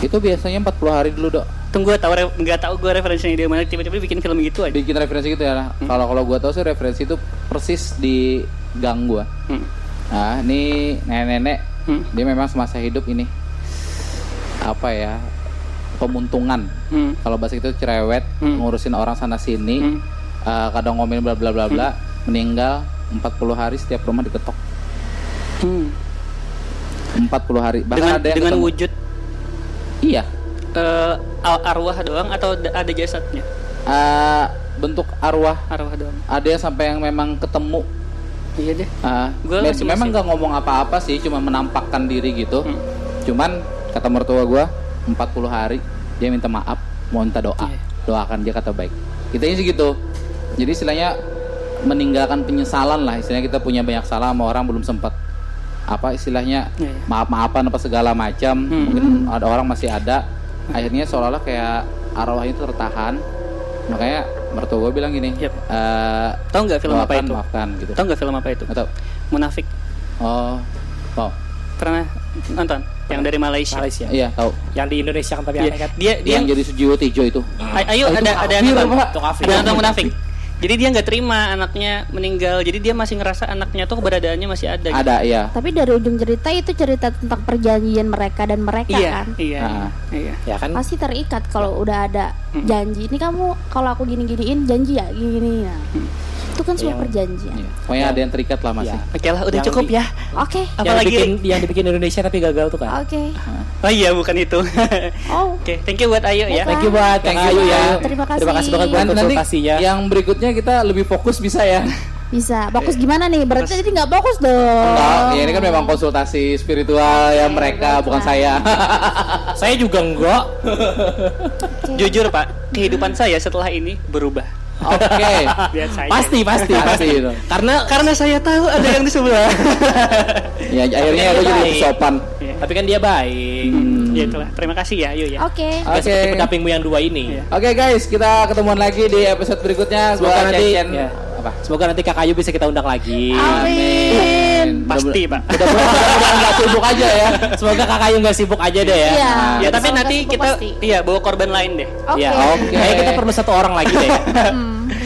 Itu biasanya 40 hari dulu dok. tunggu tahu nggak tahu gue referensinya dia mana tiba-tiba bikin film gitu aja Bikin referensi gitu ya. Hmm. Kalau kalau gue tahu sih referensi itu persis di gang gua. Hmm. Nah, ini nenek-nenek Hmm. dia memang semasa hidup ini apa ya pemuntungan. Hmm. Kalau bahasa itu cerewet, Hmm. ngurusin orang sana sini, Hmm. eh, kadang ngomongin bla bla bla bla, meninggal 40 hari setiap rumah diketok. Hmm. 40 hari. Bahkan dengan ada yang dengan ketemu- wujud Iya. ar- arwah doang atau da- ada jasadnya Eh, bentuk arwah. arwah doang Ada yang sampai yang memang ketemu. iya deh Eh, Gua masih- memang nggak ngomong apa-apa sih, cuma menampakkan diri gitu. Hmm. Cuman kata mertua gua 40 hari dia minta maaf, mau minta doa. Iya. Doakan dia kata baik. Kita sih gitu. Jadi istilahnya meninggalkan penyesalan lah. Istilahnya kita punya banyak salah sama orang belum sempat apa istilahnya Iya. maaf-maafan apa segala macam. Hmm. Mungkin ada orang masih ada. Akhirnya seolah-olah kayak arwah itu tertahan. Makanya mertua gue bilang gini, Yap. eh, tahu nggak film apa itu maafkan gitu. tahu nggak film apa itu tahu. munafik Oh, oh, pernah nonton yang dari Malaysia Malaysia. iya tahu. Yang di Indonesia kan tapi dia aneh kan. dia, dia Yang jadi Sujiwo Tejo itu. Ay- ayo Oh, ada ada yang kafir, nonton ada yang nonton munafik jadi dia nggak terima anaknya meninggal jadi dia masih ngerasa anaknya tuh keberadaannya masih ada gitu. Ada ya. Tapi dari ujung cerita itu cerita tentang perjanjian mereka dan mereka iya kan. iya Ah. iya Ya kan? Pasti terikat kalau udah ada janji. Ini kamu kalau aku gini-giniin janji ya gini-gini. Nah, Itu kan semua Yang- perjanjian. Iya. Pokoknya ada yang terikat lah masih. Ya. oke lah udah Yang cukup di- ya Oke. Yang apalagi dibikin, yang dibikin Indonesia tapi gagal tuh kan. Oke. oh iya bukan itu Oh. oke thank you buat Ayu ya Thank you buat Thank Kak you, Ayu ya. Terima kasih. Terima kasih banget buat konsultasinya. yang berikutnya kita lebih fokus bisa ya. Bisa. Fokus gimana nih? Berarti tadi nggak fokus dong. Enggak, ya ini kan memang konsultasi spiritual ya mereka, bukan saya. Saya juga enggak. jujur pak kehidupan saya setelah ini berubah Oke. saya Pasti, pasti, Pasti pasti. itu. Karena karena saya tahu ada yang di sebelah Ya akhirnya aku jadi Baik. sopan. Iya. tapi kan dia baik. Hmm. ya itulah terima kasih ya Ayu ya Oke. Oke. Seperti pendampingmu yang dua ini. Iya. Oke guys, kita ketemuan lagi di episode berikutnya. Semoga Gua nanti ya. apa? Semoga nanti Kak Ayu bisa kita undang lagi. Amin. Pasti, Pak. Mudah-mudahan nggak sibuk aja ya. Semoga Kak Ayu nggak sibuk aja deh ya. Iya. ya tapi Semoga nanti kita pasti. iya bawa korban lain deh Oke. Ya, Oke. Kayaknya kita perlu satu orang lagi deh.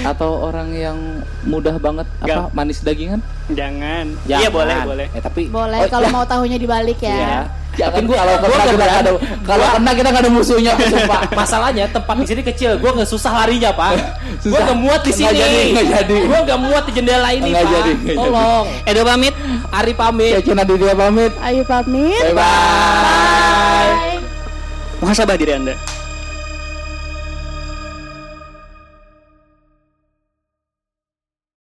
Atau orang yang mudah banget apa Nggak. manis dagingan? jangan Jangan. iya boleh boleh Eh, tapi Boleh Oh, kalau ya. mau tahunya dibalik ya. Iya. Jangan gua- kalau kena kita nggak ada kalau kena kita nggak ada musuhnya sumpah. Masalahnya tempat di sini kecil, gue nggak susah larinya pak. Gue nggak muat di Nggak sini. jadi, nggak jadi. Gue nggak muat di jendela ini Nggak pak. jadi, nggak jadi. Tolong. Edo pamit Ari pamit. Cece Naditya pamit. Ayo pamit. Bye bye. Bye. muhasabah diri anda